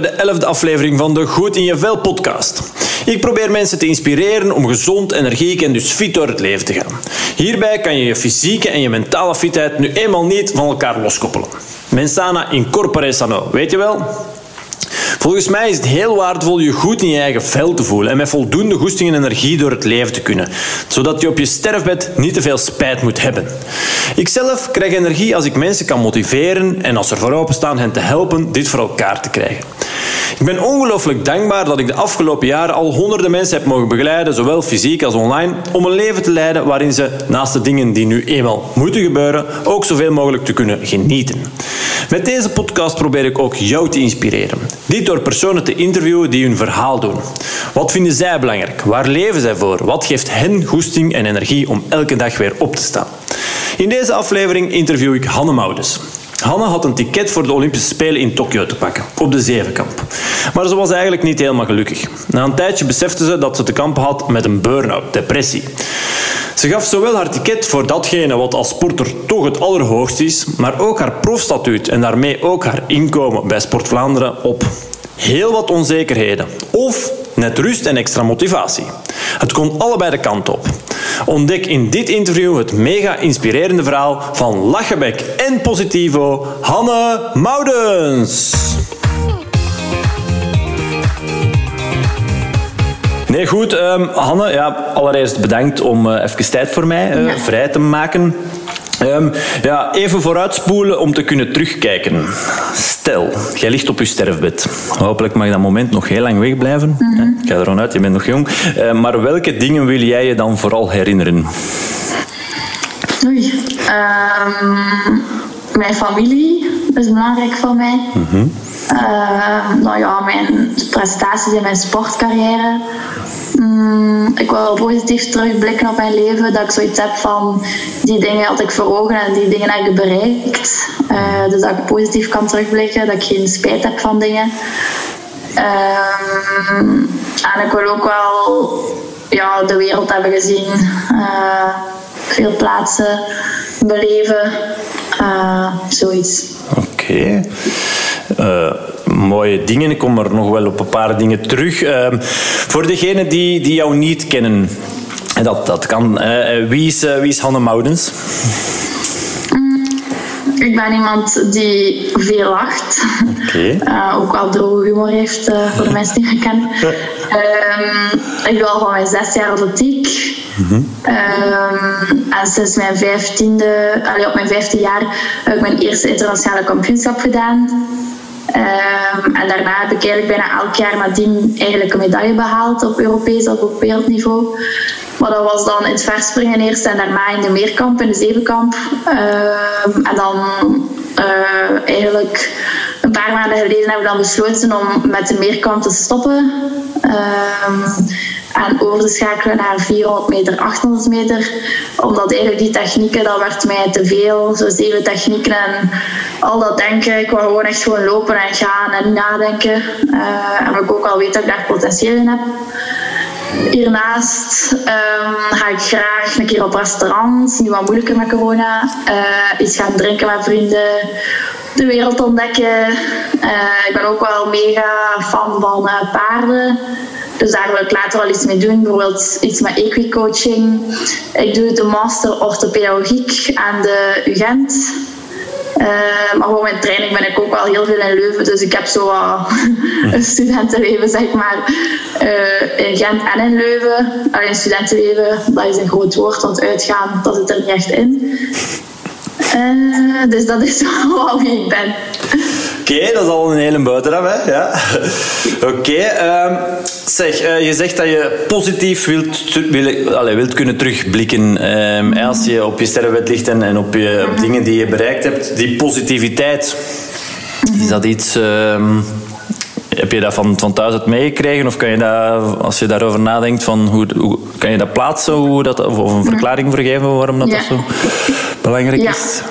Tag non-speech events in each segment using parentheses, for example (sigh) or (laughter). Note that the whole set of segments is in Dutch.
Bij de 11e aflevering van de Goed in je Vel podcast. Ik probeer mensen te inspireren om gezond, energiek en dus fit door het leven te gaan. Hierbij kan je je fysieke en je mentale fitheid nu eenmaal niet van elkaar loskoppelen. Mensana in corpore sano, weet je wel? Volgens mij is het heel waardevol je goed in je eigen vel te voelen en met voldoende goesting en energie door het leven te kunnen, zodat je op je sterfbed niet te veel spijt moet hebben. Ikzelf krijg energie als ik mensen kan motiveren en als er voor openstaan hen te helpen dit voor elkaar te krijgen. Ik ben ongelooflijk dankbaar dat ik de afgelopen jaren al honderden mensen heb mogen begeleiden, zowel fysiek als online, om een leven te leiden waarin ze, naast de dingen die nu eenmaal moeten gebeuren, ook zoveel mogelijk te kunnen genieten. Met deze podcast probeer ik ook jou te inspireren. Dit door personen te interviewen die hun verhaal doen. Wat vinden zij belangrijk? Waar leven zij voor? Wat geeft hen goesting en energie om elke dag weer op te staan? In deze aflevering interview ik Hanne Moudens. Hanne had een ticket voor de Olympische Spelen in Tokio te pakken, op de zevenkamp. Maar ze was eigenlijk niet helemaal gelukkig. Na een tijdje besefte ze dat ze te kampen had met een burn-out, depressie. Ze gaf zowel haar ticket voor datgene wat als sporter toch het allerhoogst is, maar ook haar profstatuut en daarmee ook haar inkomen bij Sport Vlaanderen op. Heel wat onzekerheden. Of net rust en extra motivatie. Het kon allebei de kant op. Ontdek in dit interview het mega inspirerende verhaal van Lachenbek en Positivo, Hanne Moudens. Nee, goed. Um, Hanne, ja, allereerst bedankt om uh, even tijd voor mij uh, ja. vrij te maken. Um, ja, even vooruitspoelen om te kunnen terugkijken. Stel, jij ligt op je sterfbed. Hopelijk mag dat moment nog heel lang wegblijven. Mm -hmm. Ik ga er uit, je bent nog jong. Uh, maar welke dingen wil jij je dan vooral herinneren? Oei. Um, mijn familie is belangrijk voor mij. Mm -hmm. Uh, nou ja, mijn prestaties in mijn sportcarrière. Mm, ik wil positief terugblikken op mijn leven. Dat ik zoiets heb van die dingen had ik voor ogen en die dingen heb ik bereikt. Uh, dus dat ik positief kan terugblikken. Dat ik geen spijt heb van dingen. Uh, en ik wil ook wel ja, de wereld hebben gezien. Veel plaatsen beleven. zoiets. Oké. Okay. Uh, mooie dingen. Ik kom er nog wel op een paar dingen terug. Uh, voor degenen die, die jou niet kennen, dat, dat kan. Uh, wie, is, wie is Hanne Moudens? Ik ben iemand die veel lacht. Okay. (laughs) Uh, ook wel droge humor heeft, uh, voor de mensen die me kennen. Um, (laughs) ik doe al van mijn zes jaar atletiek. Mm -hmm. um, en sinds mijn vijftiende, allee, op mijn vijfde jaar heb ik mijn eerste internationale kampioenschap gedaan. Um, en daarna heb ik eigenlijk bijna elk jaar nadien eigenlijk een medaille behaald op Europees of op wereldniveau. Maar dat was dan in het verspringen eerst en daarna in de meerkamp, in de zevenkamp. Um, en dan uh, eigenlijk een paar maanden geleden hebben we dan besloten om met de meerkamp te stoppen. Um, en over schakelen naar 400 meter, 800 meter. Omdat eigenlijk die technieken, dat werd mij te veel. Zo zeven technieken en al dat denken. Ik wil gewoon echt gewoon lopen en gaan en niet nadenken. Uh, en ik ook al weet dat ik daar potentieel in heb. Hiernaast um, ga ik graag een keer op restaurant, nu wat moeilijker met corona. Uh, iets gaan drinken met vrienden, de wereld ontdekken. Uh, ik ben ook wel mega fan van paarden. Dus daar wil ik later wel iets mee doen. Bijvoorbeeld iets met equicoaching. Ik doe de master orthopedagogiek aan de UGent. Uh, maar voor mijn training ben ik ook wel heel veel in Leuven. Dus ik heb zo (laughs) een studentenleven, zeg maar, uh, in Gent en in Leuven. Alleen studentenleven, dat is een groot woord, want uitgaan, dat zit er niet echt in. Uh, dus dat is (laughs) wel wie ik ben. Oké, okay, dat is al een hele buitenaf, hè? Ja. Oké, okay, um, zeg, uh, je zegt dat je positief wilt, wil, allez, wilt kunnen terugblikken um, mm. als je op je sterrenbed ligt en, en op, je, op dingen die je bereikt hebt. Die positiviteit, is dat iets... Um, heb je dat van, van thuis uit meegekregen? Of kan je dat, als je daarover nadenkt, van hoe, hoe, kan je dat plaatsen? Hoe dat, of, een verklaring voor geven waarom dat, ja. dat zo belangrijk ja. is?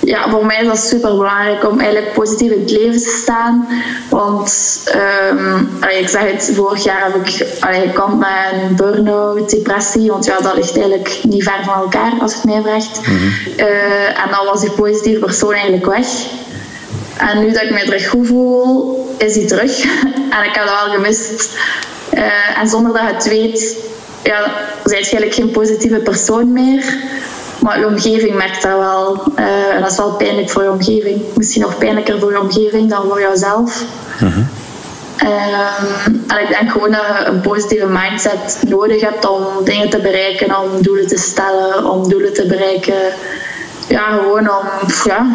Ja, voor mij is dat super belangrijk om eigenlijk positief in het leven te staan. Want um, allee, ik zeg het, vorig jaar heb ik allee, gekampt met een burn-out, depressie. Want ja, dat ligt eigenlijk niet ver van elkaar als je het mij vraagt. Mm -hmm. uh, en dan was die positieve persoon eigenlijk weg. En nu dat ik me terug goed voel, is die terug. (laughs) en ik heb dat wel gemist. Uh, en zonder dat je het weet, ja, ben je eigenlijk geen positieve persoon meer. Maar je omgeving merkt dat wel. Uh, en dat is wel pijnlijk voor je omgeving. Misschien nog pijnlijker voor je omgeving dan voor jouzelf. Mm en ik denk gewoon dat je een positieve mindset nodig hebt om dingen te bereiken, om doelen te stellen, om doelen te bereiken. Ja, gewoon om ja,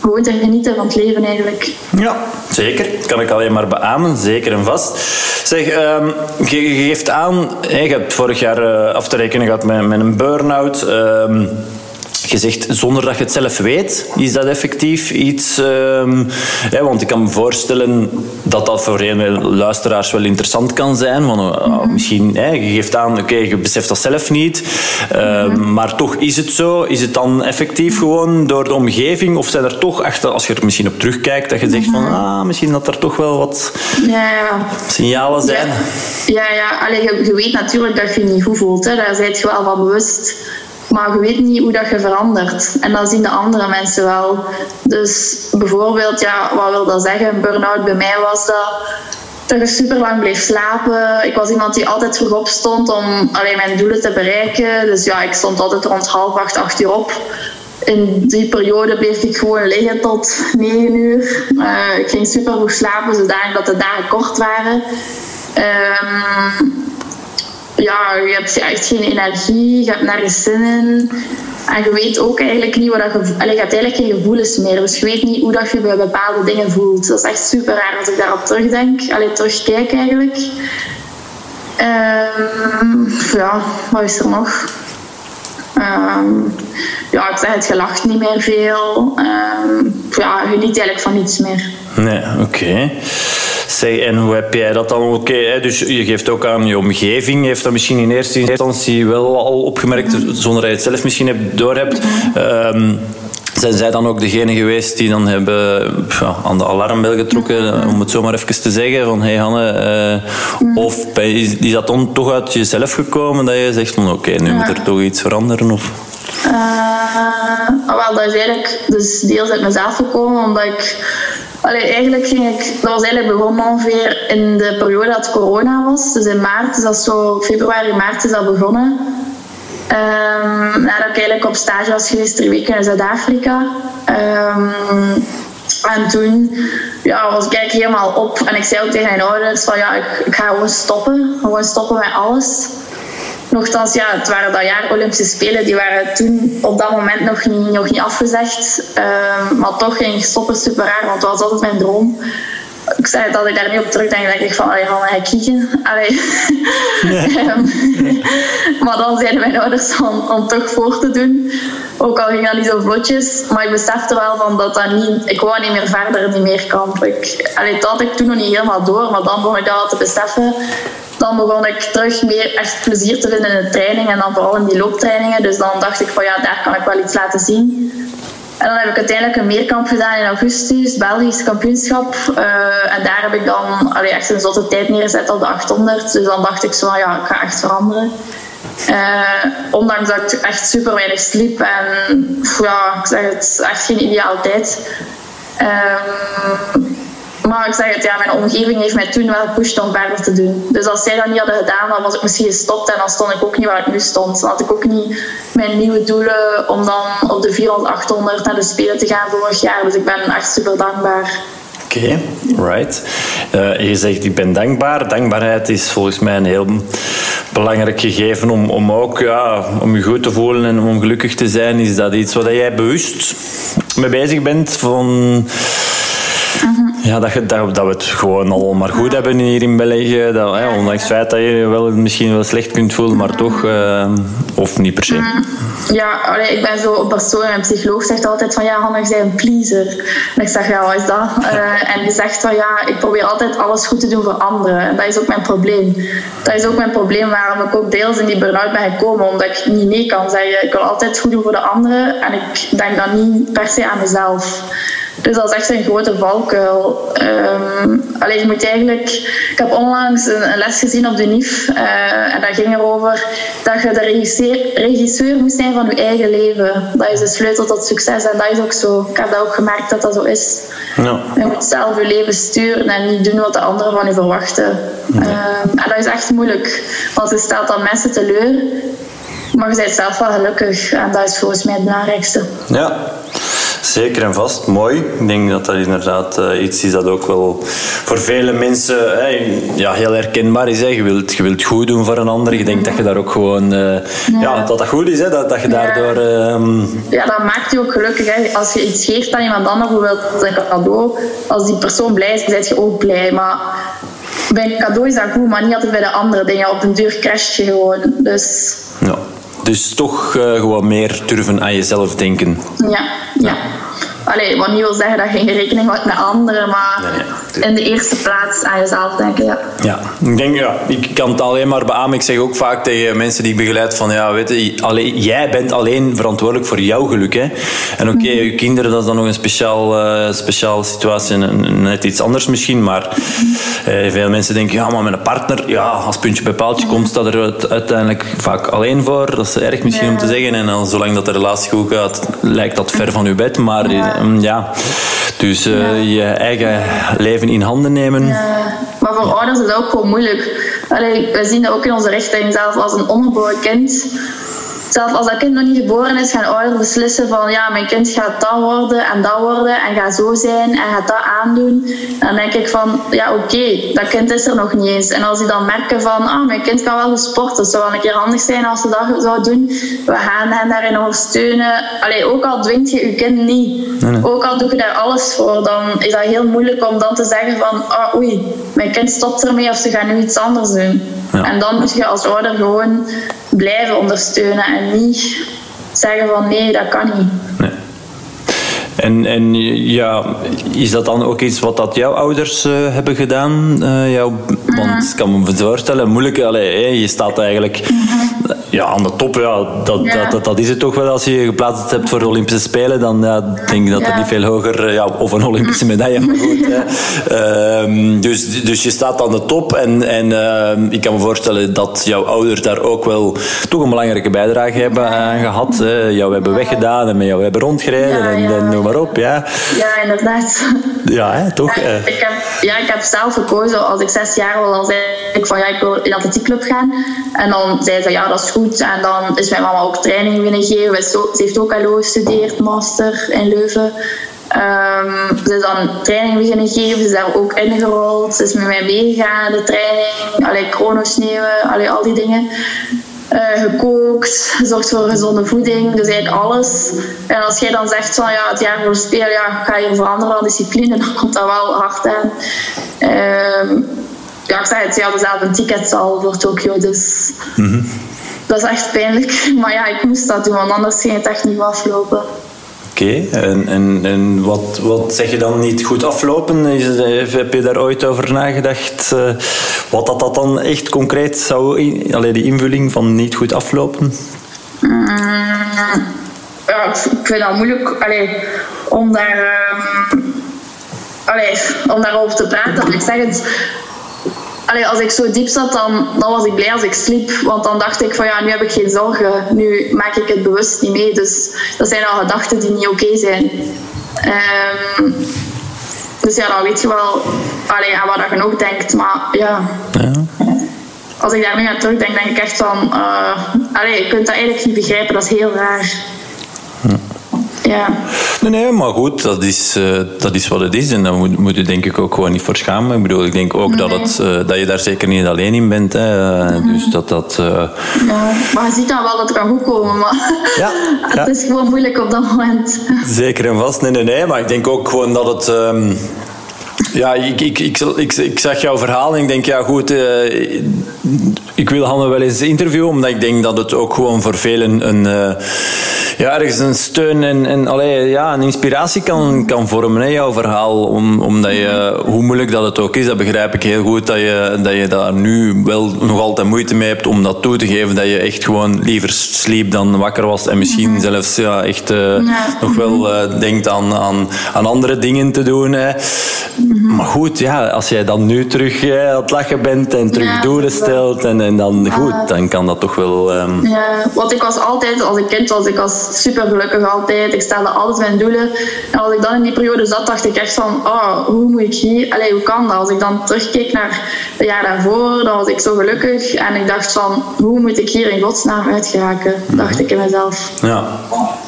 gewoon te genieten van het leven eigenlijk. Ja, zeker. kan ik alleen maar beamen, zeker en vast. Zeg, um, je, geeft aan, je hebt vorig jaar uh, af te rekenen gehad met, met een burn-out. Um, je zegt zonder dat je het zelf weet, is dat effectief iets? Um, want ik kan me voorstellen dat dat voor een luisteraars wel interessant kan zijn. Want, uh, misschien, hè, je geeft aan, oké, je beseft dat zelf niet. Um, Maar toch is het zo. Is het dan effectief gewoon door de omgeving? Of zijn er toch, achter, als je er misschien op terugkijkt, dat je zegt van, ah, misschien dat er toch wel wat ja, ja. signalen zijn? Ja, ja. Allee, je, je, weet natuurlijk dat je je niet goed voelt. Hè. Daar ben je wel van bewust. Maar je weet niet hoe dat je verandert. En dat zien de andere mensen wel. Dus bijvoorbeeld, ja, wat wil dat zeggen? Een burn-out bij mij was dat dat je super lang bleef slapen. Ik was iemand die altijd vroeg opstond om alleen mijn doelen te bereiken. Dus ja, ik stond altijd rond half acht, acht uur op. In die periode bleef ik gewoon liggen tot negen uur. Uh, ik ging super goed slapen, zodanig dat de dagen kort waren. Um, ja, je hebt echt geen energie, je hebt nergens zin in. En je weet ook eigenlijk niet wat je... Allee, je hebt eigenlijk geen gevoelens meer. Dus je weet niet hoe dat je bij bepaalde dingen voelt. Dat is echt super raar als ik daarop terugdenk. Allee, terugkijk eigenlijk. Um, ja, wat is er nog? Um, ja, ik het, je lacht niet meer veel. Um, ja, je niet eigenlijk van niets meer. Nee, oké. Zeg, en hoe heb jij dat dan? Oké, dus je geeft ook aan je omgeving, heeft dat misschien in eerste instantie wel al opgemerkt, zonder dat je het zelf misschien hebt, door hebt. Um, zijn zij dan ook degene geweest die dan hebben ja, aan de alarmbel getrokken, om het zo maar even te zeggen? Van hey Hanne, uh, of is, is dat dan toch uit jezelf gekomen dat je zegt van oké, nu moet er toch iets veranderen? Of? Uh, wel, dat is eigenlijk dus deels uit mezelf gekomen, omdat ik Eigenlijk ging ik, dat was eigenlijk begonnen ongeveer in de periode dat corona was. Dus in maart is dat zo, februari, maart is dat begonnen. Um, nadat ik eigenlijk op stage was geweest drie weken in Zuid-Afrika. Um, en toen ja, was ik helemaal op. En ik zei ook tegen mijn ouders van ja, ik, ik ga gewoon stoppen. Gewoon stoppen met alles. Nochtans, ja, het waren dat jaar Olympische Spelen. Die waren toen op dat moment nog niet, nog niet afgezegd. Uh, maar toch ging ik stoppen super raar, want het was altijd mijn droom. Ik zei dat ik daar niet op terugdenk, denk ik van, allee, ga hij kieken. Allee. (laughs) Ehm, (laughs) maar dan zeiden mijn ouders om, om toch voor te doen. Ook al ging dat niet zo vlotjes. Maar ik besefte wel van dat dat niet... Ik wou niet meer verder in die meerkamp. Ik, allee, dat had ik toen nog niet helemaal door. Maar dan begon ik dat te beseffen dan begon ik terug meer echt plezier te vinden in de training en dan vooral in die looptrainingen. Dus dan dacht ik van ja, daar kan ik wel iets laten zien. En dan heb ik uiteindelijk een meerkamp gedaan in augustus, Belgisch kampioenschap. Uh, en daar heb ik dan allee, echt een zotte tijd neergezet op de 800. Dus dan dacht ik zo van ja, ik ga echt veranderen. Uh, ondanks dat ik echt super weinig sliep en ja, ik zeg het, echt geen ideale tijd. Uh, maar ik zeg het, ja, mijn omgeving heeft mij toen wel gepusht om verder te doen. Dus als zij dat niet hadden gedaan, dan was ik misschien gestopt en dan stond ik ook niet waar ik nu stond. Dan had ik ook niet mijn nieuwe doelen om dan op de 400, 800 naar de Spelen te gaan vorig jaar. Dus ik ben echt super dankbaar. Oké, right. Uh, je zegt ik ben dankbaar. Dankbaarheid is volgens mij een heel belangrijk gegeven om, om ook ja, om je goed te voelen en om gelukkig te zijn. Is dat iets waar jij bewust mee bezig bent? Van (laughs) ja, dat, dat, dat we het gewoon al maar goed hebben hier in België. Dat, hè, ondanks het feit dat je wel misschien wel slecht kunt voelen, maar toch, uh, of niet per se. Mm. Ja, allee, ik ben zo een persoon en een psycholoog zegt altijd van ja, Hanna, je bent een pleaser. En ik zeg ja, wat is dat? Uh, en die zegt van ja, ik probeer altijd alles goed te doen voor anderen. En dat is ook mijn probleem. Dat is ook mijn probleem waarom ik ook deels in die burn-out ben gekomen, omdat ik niet nee kan zeggen. Ik wil altijd goed doen voor de anderen en ik denk dan niet per se aan mezelf. Dus dat is echt een grote valkuil. Um, je moet eigenlijk... Ik heb onlangs een, les gezien op de NIF uh, en dat ging erover dat je de regisseur, regisseur moet zijn van je eigen leven. Dat is de sleutel tot succes en dat is ook zo. Ik heb dat ook gemerkt dat dat zo is. Ja. Je moet zelf je leven sturen en niet doen wat de anderen van je verwachten. Um, en dat is echt moeilijk, want je stelt dan mensen teleur maar je bent zelf wel gelukkig en dat is volgens mij het belangrijkste. Ja, Zeker en vast, mooi. Ik denk dat dat inderdaad uh, iets is dat ook wel voor vele mensen ja, heel herkenbaar is. Hè. Je, wilt, je wilt goed doen voor een ander. Je denkt dat je daar ook gewoon... Uh, ja. dat dat goed is, hè. Dat, dat je daardoor... Uh, ja, dat maakt je ook gelukkig. Hè. Als je iets geeft aan iemand anders, bijvoorbeeld een cadeau, als die persoon blij is, dan je ook blij. Maar bij een cadeau is dat goed, maar niet altijd bij de andere dingen. Op een deur crash je gewoon. Dus... Ja. Dus toch uh, gewoon meer durven aan jezelf denken. Ja, ja. Allee, wat niet wil zeggen dat je geen rekening houdt met anderen, maar in de eerste plaats aan jezelf denken, ja. Ja, ik denk, ja, ik kan het alleen maar beamen. Ik zeg ook vaak tegen mensen die ik begeleid van, ja, weet je, alleen, jij bent alleen verantwoordelijk voor jouw geluk, hè. En oké, okay, mhm. je kinderen, dat is dan nog een speciaal, uh, speciale situatie, net iets anders misschien, maar uh, veel mensen denken, ja, maar met een partner, ja, als puntje bij paaltje komt, staat er uiteindelijk vaak alleen voor. Dat is erg misschien om te zeggen. En dan, zolang dat de relatie goed gaat, lijkt dat ver van je bed, maar ja. Dus uh, je eigen leven in handen nemen. Maar voor ouders is dat ook gewoon moeilijk. We zien dat ook in onze richting, zelf als een ongeboren kind zelfs als dat kind nog niet geboren is, gaan ouders beslissen van ja, mijn kind gaat dat worden en dat worden en gaat zo zijn en gaat dat aandoen. Dan denk ik van ja, oké, dat kind is er nog niet eens. En als die dan merken van ah, mijn kind kan wel sporten, het zou wel een keer handig zijn als ze dat zou doen. We gaan hen daarin ondersteunen. Allee, ook al dwingt je je kind niet, ook al doe je daar alles voor, dan is dat heel moeilijk om dan te zeggen van ah, oei, mijn kind stopt ermee of ze gaan nu iets anders doen. En dan moet je als ouder gewoon blijven ondersteunen en niet zeggen van nee, dat kan niet. Nee. En, en ja, is dat dan ook iets wat dat jouw ouders uh, hebben gedaan? Uh, jou, want ik kan me voorstellen, moeilijk, allee, je staat eigenlijk mhm. Ja, aan de top. Ja, dat, Dat, dat, dat, is het toch wel. Als je je geplaatst hebt voor de Olympische Spelen, dan ja, denk ik dat er niet veel hoger... Eh, ja, of een Olympische medaille, maar goed. Uh, (laughs) dus, dus je staat aan de top. En, en uh, ik kan me voorstellen dat jouw ouders daar ook wel toch een belangrijke bijdrage hebben aan gehad. Jou hebben weggedaan en met jou hebben rondgereden en, en maar op. Ja, ja inderdaad. Ja, hè, toch? Ja, ik heb, ja, ik heb zelf gekozen. Als ik zes jaar was, dan zei ik van ja, ik wil in de atletiekclub gaan. En dan zei ze ja, dat is goed. En dan is mijn mama ook training willen geven. Ze heeft ook LO gestudeerd, master in Leuven. Um, ze is dan training beginnen geven, ze is daar ook ingerold. Ze is met mij meegegaan, de training, allee, chronosneeuwen, allee, al die dingen. Uh, gekookt, zorgt voor gezonde voeding, dus eigenlijk alles. En als jij dan zegt van ja, het jaar voor spelen, ja, ga je veranderen aan discipline, (laughs) dan komt dat wel hard aan. Uh, ja, ik zei het, ja, dezelfde een ticket al voor Tokio, dus mm dat is echt pijnlijk. (laughs) Maar ja, ik moest dat doen, want anders ging het echt niet aflopen. Oké, en, en, en wat, wat zeg je dan niet goed aflopen? Is, heb je daar ooit over nagedacht? Uh, wat dat, dat dan echt concreet zou... Alleen die invulling van niet goed aflopen? Mm, ja, ik vind dat moeilijk allee, om daar... Um, allee, om daarover te praten. Ik zeg het Allee, als ik zo diep zat, dan, dan was ik blij als ik sliep. Want dan dacht ik van ja, nu heb ik geen zorgen. Nu maak ik het bewust niet mee. Dus dat zijn al gedachten die niet oké zijn. Um, dus ja, dan weet je wel allee, aan wat je ook denkt. Maar ja. ja. Als ik daar nu aan terugdenk, denk ik echt van... Uh, allee, je kunt dat eigenlijk niet begrijpen. Dat is heel raar. Ja. Nee, nee, maar goed, dat is, uh, dat is wat het is. En daar moet, moet je denk ik ook gewoon niet voor schamen. Ik bedoel, ik denk ook dat, het, uh, dat je daar zeker niet alleen in bent. Hè. Mm. Dus dat dat... Uh... Ja, maar je ziet dan wel dat het kan goed komen. Maar ja, (laughs) het is gewoon moeilijk op dat moment. Zeker en vast. Nee, nee, nee. Maar ik denk ook gewoon dat het... Um, ja, ik, ik, ik, ik, zag jouw verhaal en ik denk, ja goed, ik wil Hanne wel eens interviewen, omdat ik denk dat het ook gewoon voor velen een, uh, ja, ergens een steun en, en allee, ja, een inspiratie kan, kan vormen, hè, jouw verhaal. Om, omdat je, hoe moeilijk dat het ook is, dat begrijp ik heel goed, dat je, dat je daar nu wel nog altijd moeite mee hebt om dat toe te geven. Dat je echt gewoon liever sliep dan wakker was en misschien mhm. zelfs ja, echt uh, nog wel uh, denkt aan, aan, aan andere dingen te doen. Hè. Mhm. Maar goed, ja, als jij dan nu terug aan het lachen bent en terug doelen stelt en en dan goed, dan kan dat toch wel... Um... Ja, want ik was altijd, als ik kind was, ik was super gelukkig altijd. Ik stelde altijd mijn doelen. En als ik dan in die periode zat, dacht ik echt van, oh, hoe moet ik hier... Allee, hoe kan dat? Als ik dan terugkeek naar het jaar daarvoor, dan was ik zo gelukkig. En ik dacht van, hoe moet ik hier in godsnaam uit geraken? Dacht ik in mezelf. Ja.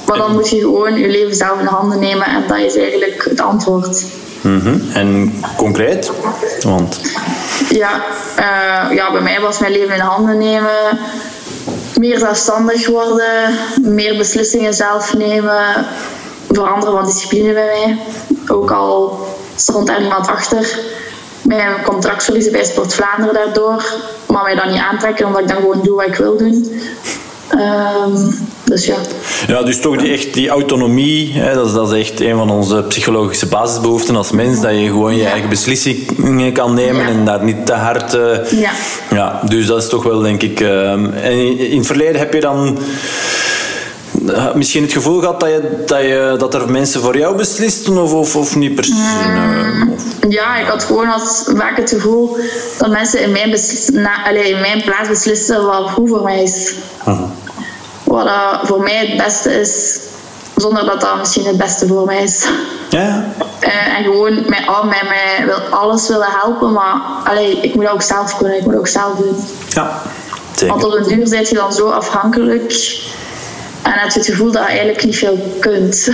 Maar dan moet je gewoon je leven zelf in handen nemen en dat is eigenlijk het antwoord. Mm En concreet? Want... Ja, uh, ja, bij mij was mijn leven in handen nemen. Meer zelfstandig worden, meer beslissingen zelf nemen, veranderen van discipline bij mij. Ook al stond daar niemand achter. Mijn contract verliezen bij Sport Vlaanderen daardoor, maar mij dan niet aantrekken omdat ik dan gewoon doe wat ik wil doen. Um, dus ja. Ja, dus toch die, echt die autonomie, hè, dat, is, dat is echt een van onze psychologische basisbehoeften als mens, dat je gewoon je eigen beslissingen kan nemen en daar niet te hard... Uh, ja. ja. Dus dat is toch wel, denk ik... Uh, en in het verleden heb je dan eh, misschien het gevoel gehad dat, je, dat, je, dat er mensen voor jou beslisten of, of, of niet precies? Mm, ja, ik had gewoon als, vaak het gevoel dat mensen in mijn, na, allez, in mijn plaats beslissen wat goed voor mij is. Uh wat voor mij het beste is, zonder dat dat misschien het beste voor mij is. Ja. Uh, en gewoon met, al, met mij wil alles willen helpen, maar allee, ik moet ook zelf kunnen, ik moet ook zelf doen. Ja, zeker. Want op een duur ben je dan zo afhankelijk en heb je het gevoel dat je eigenlijk niet veel kunt,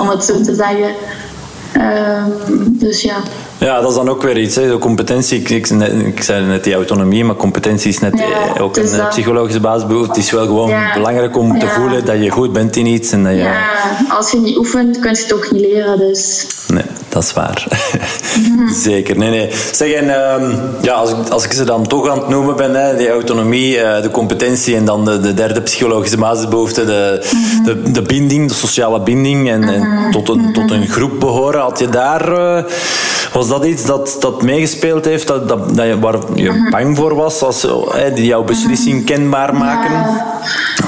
om het zo te zeggen. Uh, dus ja. Ja, dat is dan ook weer iets. Hè. De competentie, ik, zei net die autonomie, maar competentie is net eh, ook een psychologische basis. Het is wel gewoon belangrijk om te voelen dat je goed bent in iets. En dat je... Ja, als je niet oefent, kun je het ook niet leren. Dus. Nee, dat is waar. (laughs) Zeker. Nee, nee. Zeg, en, um, ja, als, ik, als ik ze dan toch aan het noemen ben, hè, die autonomie, uh, de competentie en dan de, de derde psychologische basisbehoefte, de, mm de, de, binding, de sociale binding en, en mhm. tot, een, tot een groep behoren. Had je daar... Uh, was dat iets dat, dat meegespeeld heeft, dat, dat, dat je, waar je mhm. bang voor was, als, hè, die jouw beslissing mhm. kenbaar maken? Ja,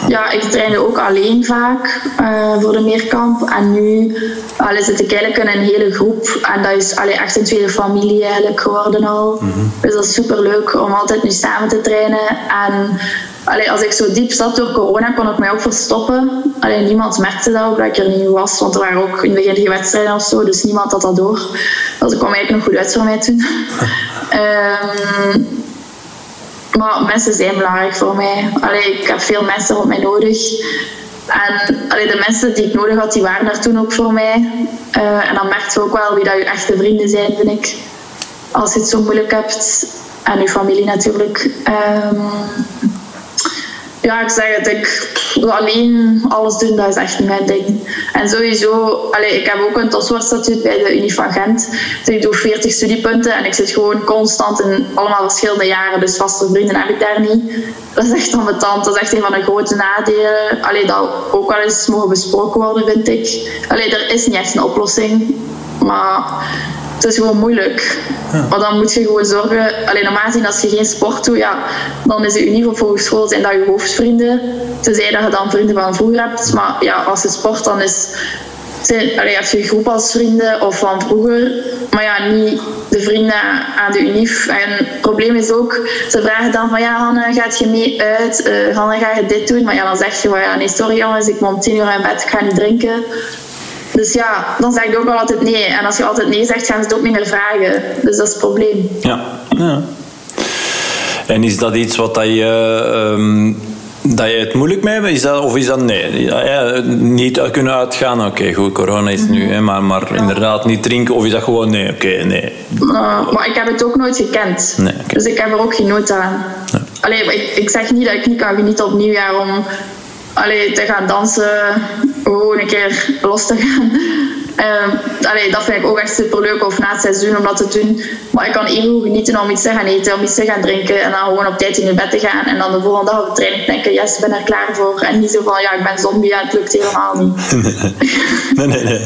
ja ik trainde ook alleen vaak uh, voor de meerkamp. En nu allee, zit ik eigenlijk in een hele groep. En dat is allee, echt een tweede familie eigenlijk geworden al. -hmm. Dus dat is super leuk om altijd nu samen te trainen. En Allee, als ik zo diep zat door corona, kon ik mij ook verstoppen. Alleen niemand merkte dat ook, dat ik er niet was. Want er waren ook in het begin geen wedstrijden of zo, dus niemand had dat door. Dus ik kwam eigenlijk nog goed uit voor mij toen. um, (laughs) maar mensen zijn belangrijk voor mij. Allee, ik heb veel mensen rond mij nodig. En allee, de mensen die ik nodig had, die waren daar toen ook voor mij. Uh, en dan merk je ook wel wie dat je echte vrienden zijn, vind ik. Als je het zo moeilijk hebt. En je familie natuurlijk. Um, ja, ik zeg het, ik alleen alles doen, dat is echt mijn ding. En sowieso, allez, ik heb ook een topsportstatuut bij de Unie van Gent. Dus ik doe 40 studiepunten en ik zit gewoon constant in allemaal verschillende jaren. Dus vaste vrienden heb ik daar niet. Dat is echt ambetant. Dat is echt een van de grote nadelen. Allee, dat ook wel eens mogen besproken worden, vind ik. Allee, er is niet echt een oplossing. Maar het is gewoon moeilijk. Ja. Maar dan moet je gewoon zorgen, alleen normaal gezien als je geen sport doet, ja, dan is het niveau voor school zijn dat je hoofdvrienden. Tenzij dat je dan vrienden van vroeger hebt. Maar ja, als je sport, dan is zijn, allee, heb je een groep als vrienden of van vroeger. Maar ja, niet de vrienden aan de UNIF. En het probleem is ook, ze vragen dan van ja, Hanne, gaat je mee uit? Uh, Hanne, ga je dit doen? Maar ja, dan zeg je van ja, nee, sorry jongens, ik moet om tien uur in bed, ik ga niet drinken. Dus ja, dan zeg ik ook wel altijd nee. En als je altijd nee zegt, gaan ze het ook niet meer vragen. Dus dat is het probleem. Ja, ja. En is dat iets wat dat je... Um, dat je het moeilijk mee hebt? Is dat, of is dat nee? Ja, niet kunnen uitgaan, oké, goed, corona is nu, hè, maar, maar inderdaad niet drinken, of is dat gewoon nee, oké, nee? Uh, maar ik heb het ook nooit gekend. Nee, Dus ik heb er ook geen nood aan. Allee, ik, ik zeg niet dat ik niet kan genieten op nieuwjaar om allee, te gaan dansen, gewoon een keer los te gaan. Uh, allee, dat vind ik ook echt super leuk of na het seizoen om dat te doen. Maar ik kan even goed genieten om iets te gaan eten, om iets te gaan drinken en dan gewoon op tijd in je bed te gaan. En dan de volgende dag op de training denken, yes, ik ben er klaar voor. En niet zo van, ja, ik ben zombie, ja, het lukt helemaal niet. (laughs) nee, nee, nee.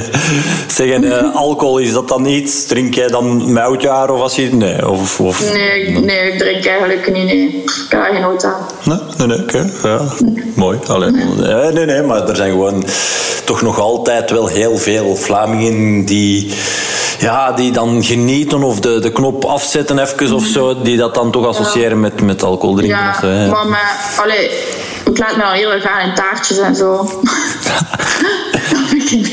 Zeg, en uh, alcohol, is dat dan iets? Drink jij dan met oudjaar of als je... Nee, of, of... nee, nee, ik drink eigenlijk niet, nee. Ik heb daar geen nood aan. Nee, nee, nee. Okay. Ja, mooi. Allee. Nee, nee, nee, maar er zijn gewoon toch nog altijd wel heel veel Vlamingen die, ja, die dan genieten of de, de knop afzetten even of zo, die dat dan toch associëren met, met alcohol drinken. Ja, of zo, hè. maar, maar allee, ik laat me al heel erg gaan in taartjes en zo. (laughs)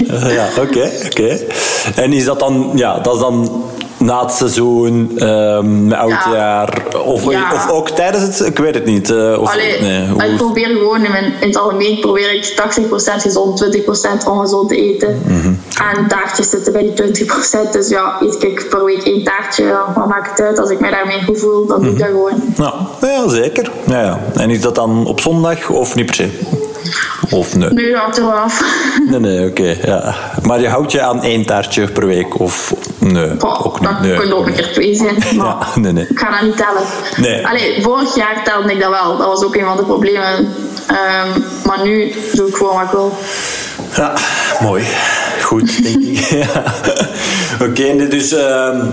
(laughs) ja, oké, okay, oké. Okay. En is dat dan, ja, dat is dan na het seizoen, um, met oudjaar, ja. of, ja. of ook tijdens het, ik weet het niet. Uh, of, Allee, nee, hoe... Ik probeer gewoon, in, mijn, in het algemeen probeer ik 80% gezond, 20% ongezond te eten. Mhm. Mm -hmm. En taartjes zitten bij die 20%, dus ja, eet ik per week één taartje, wat maakt het uit? Als ik mij daarmee goed voel, dan doe ik dat gewoon. Ja, ja zeker. Ja, ja. En is dat dan op zondag of niet per se? Of nee? Er wel af. Nee, nee, oké. Okay, ja. Maar je houdt je aan één taartje per week? Of nee? Oh, ook niet. Dat nee. kunnen ook een keer twee zijn. (laughs) Maar ja, nee, nee. Ik ga dat niet tellen. Nee. Allee, vorig jaar telde ik dat wel. Dat was ook een van de problemen. Um, maar nu doe ik gewoon wat ik wil. Ja, mooi. Goed, denk ik. (laughs) ja. Oké, okay, dus uh,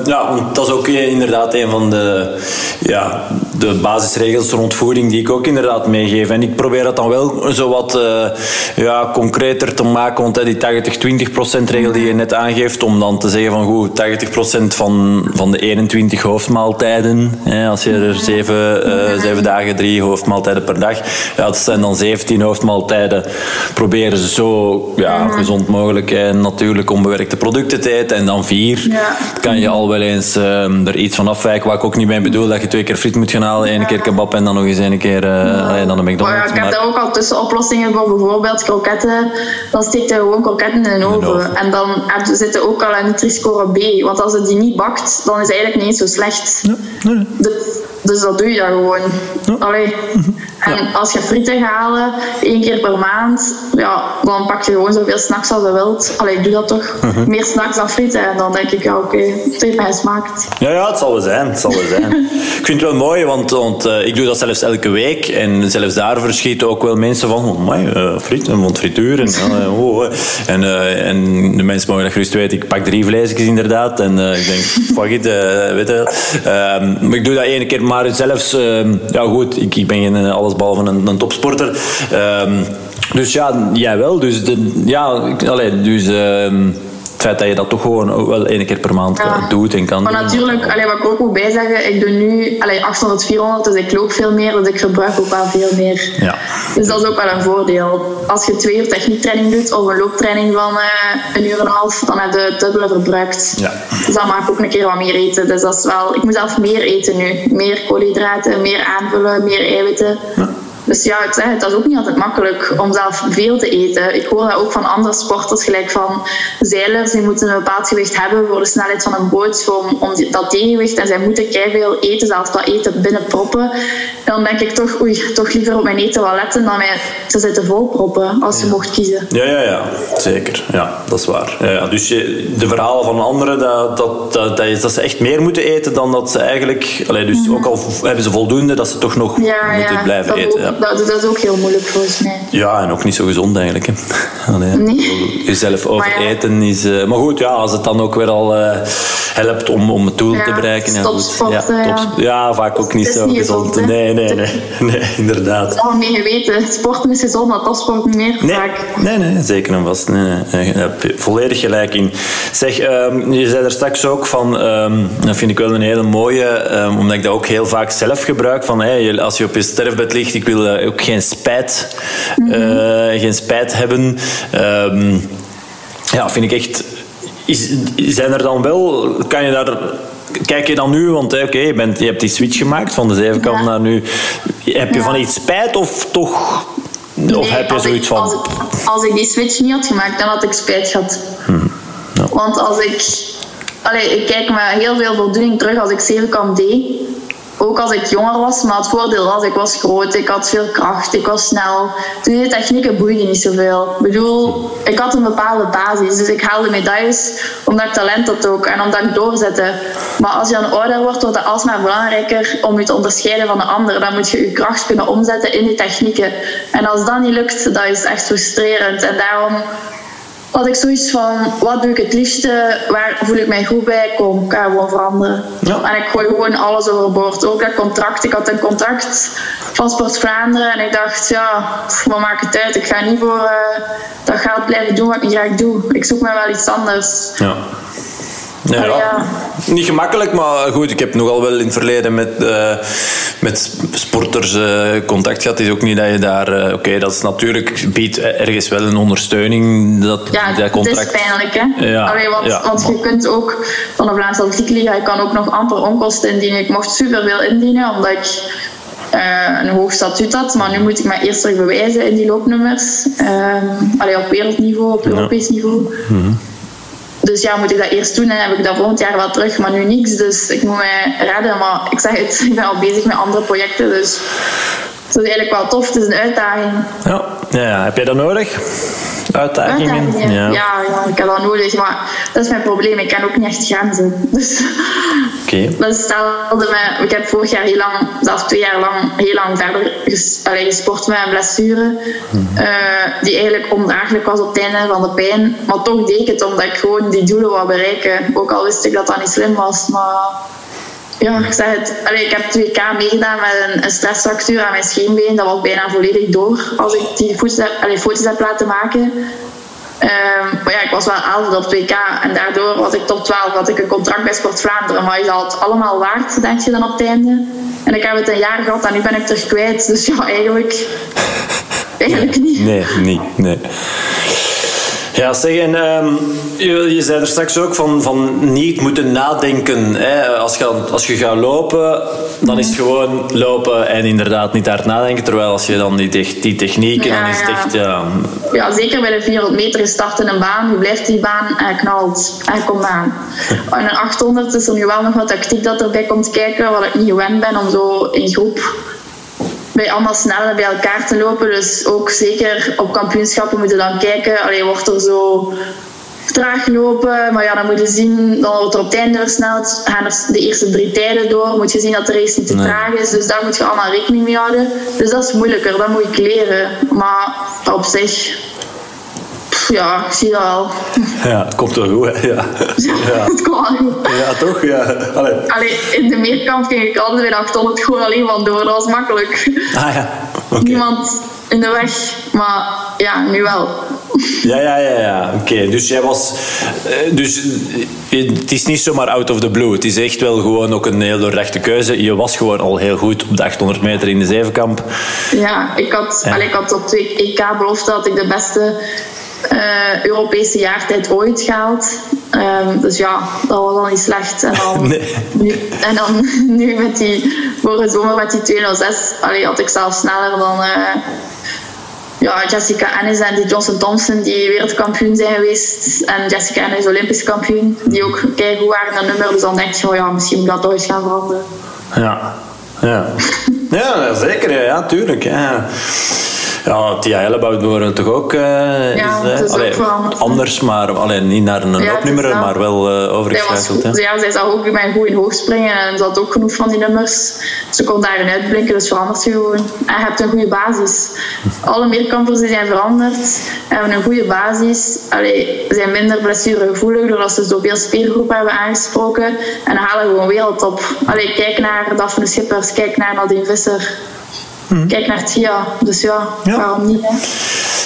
ja, dat is ook inderdaad een van de, ja, de basisregels rond voeding die ik ook inderdaad meegeef. En ik probeer dat dan wel zo wat uh, ja, concreter te maken. Want die 80-20% regel die je net aangeeft, om dan te zeggen van goed, 80% van, van de 21 hoofdmaaltijden, hè, als je er 7, uh, 7 dagen, 3 hoofdmaaltijden per dag, ja, dat zijn dan 17 hoofdmaaltijden. Proberen ze zo ja, gezond mogelijk en natuurlijk onbewerkte producten te eten. En dan vier ja. kan je al wel eens uh, er iets van afwijken. Wat ik ook niet mee bedoel, dat je twee keer friet moet gaan halen, één keer kebab en dan nog eens één keer uh, ja. dan een McDonald's. Ja, ik heb daar ook al tussen oplossingen voor, bijvoorbeeld kroketten. Dan steek je gewoon kroketten in een oven. En dan heb je, zit je ook al aan Nutri-score B. Want als je die niet bakt, dan is het eigenlijk niet eens zo slecht. Ja. Nee. De, dus dat doe je dan gewoon. Ja. Allee. En als je frieten gaat halen, één keer per maand, ja, dan pak je gewoon zoveel snacks als je wilt. Allee, ik doe dat toch. Meer snacks dan frieten. En dan denk ik, ja, oké, okay, het heeft mij smaakt. Ja, ja, het zal wel zijn. Het zal wel zijn. (laughs) ik vind het wel mooi, want, want uh, ik doe dat zelfs elke week. En zelfs daar verschieten ook wel mensen van, oh, my, uh, friet, want frituur. En, uh, (laughs) oh, en, en de mensen mogen dat gerust weten. Ik pak drie vleesjes inderdaad. En ik denk, (laughs) fuck it, weet je. Um, maar ik doe dat één keer maar zelfs, uh, ja goed, ik, ik ben geen allesbehalve een, een topsporter. Um, dus ja, jij wel. Dus de, ja, allee, dus het feit dat je dat toch gewoon wel één keer per maand ja. doet en kan Maar doen. natuurlijk, allee, wat ik ook moet bijzeggen, ik doe nu allee, 800, 400, dus ik loop veel meer, dus ik verbruik ook wel veel meer. Ja. Dus dat is ook wel een voordeel. Als je twee uur techniektraining doet of een looptraining van uh, een uur en een half, dan heb je het dubbele verbruikt. Ja. Dus dan mag ik ook een keer wat meer eten. Dus dat is wel, ik moet zelf meer eten nu. Meer koolhydraten, meer aanvullen, meer eiwitten. Ja. Dus ja, ik zeg het, dat is ook niet altijd makkelijk om zelf veel te eten. Ik hoor dat ook van andere sporters, gelijk van zeilers, die moeten een bepaald gewicht hebben voor de snelheid van een boot, om, die, dat tegengewicht. En zij moeten veel eten, zelfs dat eten binnenproppen. Dan denk ik toch, oei, toch liever op mijn eten wat letten dan mij te zitten volproppen, als je mocht kiezen. Ja, ja, ja, zeker. Ja, dat is waar. Ja, ja. Dus je, de verhalen van anderen, dat, dat, dat, dat, is, dat ze echt meer moeten eten dan dat ze eigenlijk... Allee, dus ook al hebben ze voldoende, dat ze toch nog moeten blijven eten. Dat, dat is ook heel moeilijk volgens mij. Ja, en ook niet zo gezond eigenlijk. Hè. (laughs) Allee, Nee. Jezelf Maar ja. overeten is... uh, maar goed, ja, als het dan ook weer al uh, helpt om, om het doel Ja, te bereiken. Ja, ja, top- ja, vaak ook niet zo niet gezond. nee, nee, nee, (laughs) nee, inderdaad. Al mee geweten, sporten is gezond, maar topsport niet meer Nee, vaak. nee, nee, zeker en vast. Nee, nee, nee, daar heb je volledig gelijk in. Zeg, ehm, je zei er straks ook van, ehm, dat vind ik wel een hele mooie, ehm, omdat ik dat ook heel vaak zelf gebruik, van hey, als je op je sterfbed ligt, ik wil eh, ook geen spijt, eh, geen spijt hebben. Ehm, ja, vind ik echt... Is, zijn er dan wel... Kan je daar... Kijk je dan nu, want oké, je, bent- je hebt die switch gemaakt van de zevenkant Ja. naar nu. Heb je Ja. van iets spijt of toch... Of Nee, heb je zoiets ik, van... Als ik, als ik die switch niet had gemaakt, dan had ik spijt gehad. ja. Want als ik... Allee, ik kijk met heel veel voldoening terug als ik zevenkamp deed. Ook als ik jonger was. Maar het voordeel was, ik was groot, ik had veel kracht, ik was snel. De technieken boeiden niet zoveel. Ik bedoel, ik had een bepaalde basis. Dus ik haalde medailles omdat ik talent had ook en omdat ik doorzette. Maar als je dan ouder wordt, wordt het alsmaar belangrijker om je te onderscheiden van de anderen. Dan moet je je kracht kunnen omzetten in die technieken. En als dat niet lukt, dat is echt frustrerend. En daarom had ik zoiets van, wat doe ik het liefste, waar voel ik mij goed bij, kom, ik ga gewoon veranderen. En ik gooi gewoon alles overboord. Ook dat contract, ik had een contract van Sport Vlaanderen en ik dacht, ja, wat maakt het uit, ik ga niet voor uh, dat geld blijven doen wat ik graag doe. Ik zoek me wel iets anders. Ja. Ja, Niet gemakkelijk, maar goed, ik heb nogal wel in het verleden met, uh, met sporters uh, contact gehad. Het is ook niet dat je daar... Uh, Oké, okay, dat is natuurlijk... biedt ergens wel een ondersteuning, dat, ja, dat contract. het is pijnlijk, hè? Ja, Allee, want, ja, want je kunt ook van de Vlaamse Atletiekliga... Je kan ook nog amper onkosten indienen. Ik mocht superveel indienen, omdat ik... een hoog statuut had, maar nu moet ik me eerst terug bewijzen in die loopnummers. Allee, op wereldniveau, op Europees niveau. Mm -hmm. Dus ja, moet ik dat eerst doen en heb ik dat volgend jaar wel terug, maar nu niks. Dus ik moet mij redden. Maar ik zeg het, ik ben al bezig met andere projecten. Dus het is eigenlijk wel tof. Het is een uitdaging. Ja, ja, ja. heb jij dat nodig? Uitdagingen? Ja. Ja, ja, ik heb dat nodig. Maar dat is mijn probleem. Ik kan ook niet echt grenzen. (laughs) Dus okay. dat stelde me... Ik heb vorig jaar heel lang, zelfs twee jaar lang, heel lang verder ges, allee, gesport met een blessure. Mm. Uh, die eigenlijk ondraaglijk was op het einde van de pijn. Maar toch deed ik het omdat ik gewoon die doelen wou bereiken. Ook al wist ik dat dat niet slim was. Maar ja, ik zeg het. Allee, ik heb 2K meegedaan met een, een stressfractuur aan mijn scheenbeen. Dat was bijna volledig door als ik die foto's heb, allee, foto's heb laten maken. Um, maar ja, ik was wel 11 op 2K en daardoor was ik top 12. Had ik een contract bij Sport Vlaanderen. Maar is dat allemaal waard, denk je dan op het einde? En ik heb het een jaar gehad en nu ben ik terug kwijt. Dus ja, eigenlijk, (laughs) eigenlijk niet. Nee, niet. Nee. Ja, zeg, en um, je, je zei er straks ook van, van niet moeten nadenken. Hè. Als, je, als je gaat lopen, dan is het gewoon lopen en inderdaad niet hard nadenken. Terwijl als je dan die, die technieken, ja, dan is het echt... Ja. ja, zeker bij de 400 meter is start in een baan. Je blijft die baan en knalt en komt aan. (laughs) En een 800 is er nu wel nog wat tactiek dat erbij komt kijken, wat ik niet gewend ben om zo in groep bij allemaal sneller bij elkaar te lopen. Dus ook zeker op kampioenschappen moeten dan kijken. Allee, wordt er zo traag lopen, maar ja, dan moet je zien, dan wordt er op het einde versneld, gaan er de eerste drie tijden door, moet je zien dat de race niet te traag is, dus daar moet je allemaal rekening mee houden. Dus dat is moeilijker, dat moet ik leren. Maar op zich, ja, ik zie dat wel. (laughs) Ja, het komt wel goed, hè? Ja. ja. (laughs) het komt wel goed. Ja, toch? Ja. Allee. Allee, in de meerkamp ging ik altijd bij de 800 gewoon alleen van door. Dat was makkelijk. Ah ja, okay. Niemand in de weg. Maar ja, nu wel. Ja, ja, ja, ja. oké. Dus jij was... Dus het is niet zomaar out of the blue. Het is echt wel gewoon ook een heel doordachte keuze. Je was gewoon al heel goed op de 800 meter in de zevenkamp. Ja, ik had, ja. Allee, ik had op twee EK belofte dat ik de beste uh, Europese jaartijd ooit gehaald. Um, dus ja, dat was al niet slecht. En dan, (laughs) nee. nu, en dan (laughs) nu met die, vorige zomer met die 206, allee, had ik zelf sneller dan uh, ja, Jessica Ennis en die Johnson Thompson, die wereldkampioen zijn geweest. En Jessica Ennis, Olympisch kampioen, die ook keigoed waren naar nummer. Dus dan denk je, oh ja, misschien moet dat toch eens gaan veranderen. Ja, ja. ja zeker, ja, ja tuurlijk. Ja. Ja, Tia Ellebout worden toch ook, uh, ja, is, is allee, anders, maar alleen niet naar een ja, loopnummer, maar wel uh, overgeschakeld. Ja, zij zou ook bij goed in hoog springen en ze had ook genoeg van die nummers. Ze kon daarin uitblinken, dus verandert je gewoon. En je hebt een goede basis. Alle meerkampers die zijn veranderd, hebben een goede basis. Allee, zijn minder blessuregevoelig doordat ze zoveel spiergroepen hebben aangesproken. En halen gewoon wereldtop. Allee, kijk naar Daphne Schippers, kijk naar Nadine Visser. Hmm. Kijk naar Tia. Dus ja, ja. waarom niet? Hè?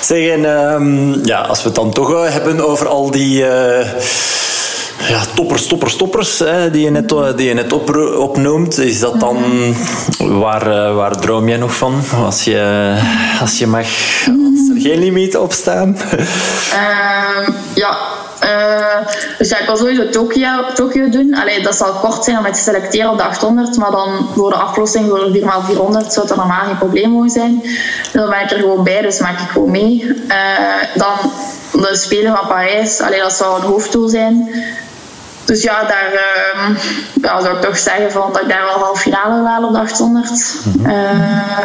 Zeg, en um, ja, als we het dan toch uh, hebben over al die... Uh, ja, toppers, toppers, toppers, hè, die je net, die je net op, opnoemt. Is dat dan, waar, uh, waar droom jij nog van? Als je, als je mag, als er geen limieten op staan? Uh, (laughs) ja, uh, dus ja, ik wil sowieso Tokio, Tokio doen. Allee, dat zal kort zijn om het te selecteren op de 800, maar dan voor de aflossing voor de 4x400 zou dat normaal geen probleem mogen zijn. Dan ben ik er gewoon bij, dus maak ik gewoon mee. Uh, dan de Spelen van Parijs, allee, dat zou een hoofddoel zijn. dus ja, daar uh, ja, zou ik toch zeggen van, dat ik daar wel half finale wil op de 800. Mhm. Eh,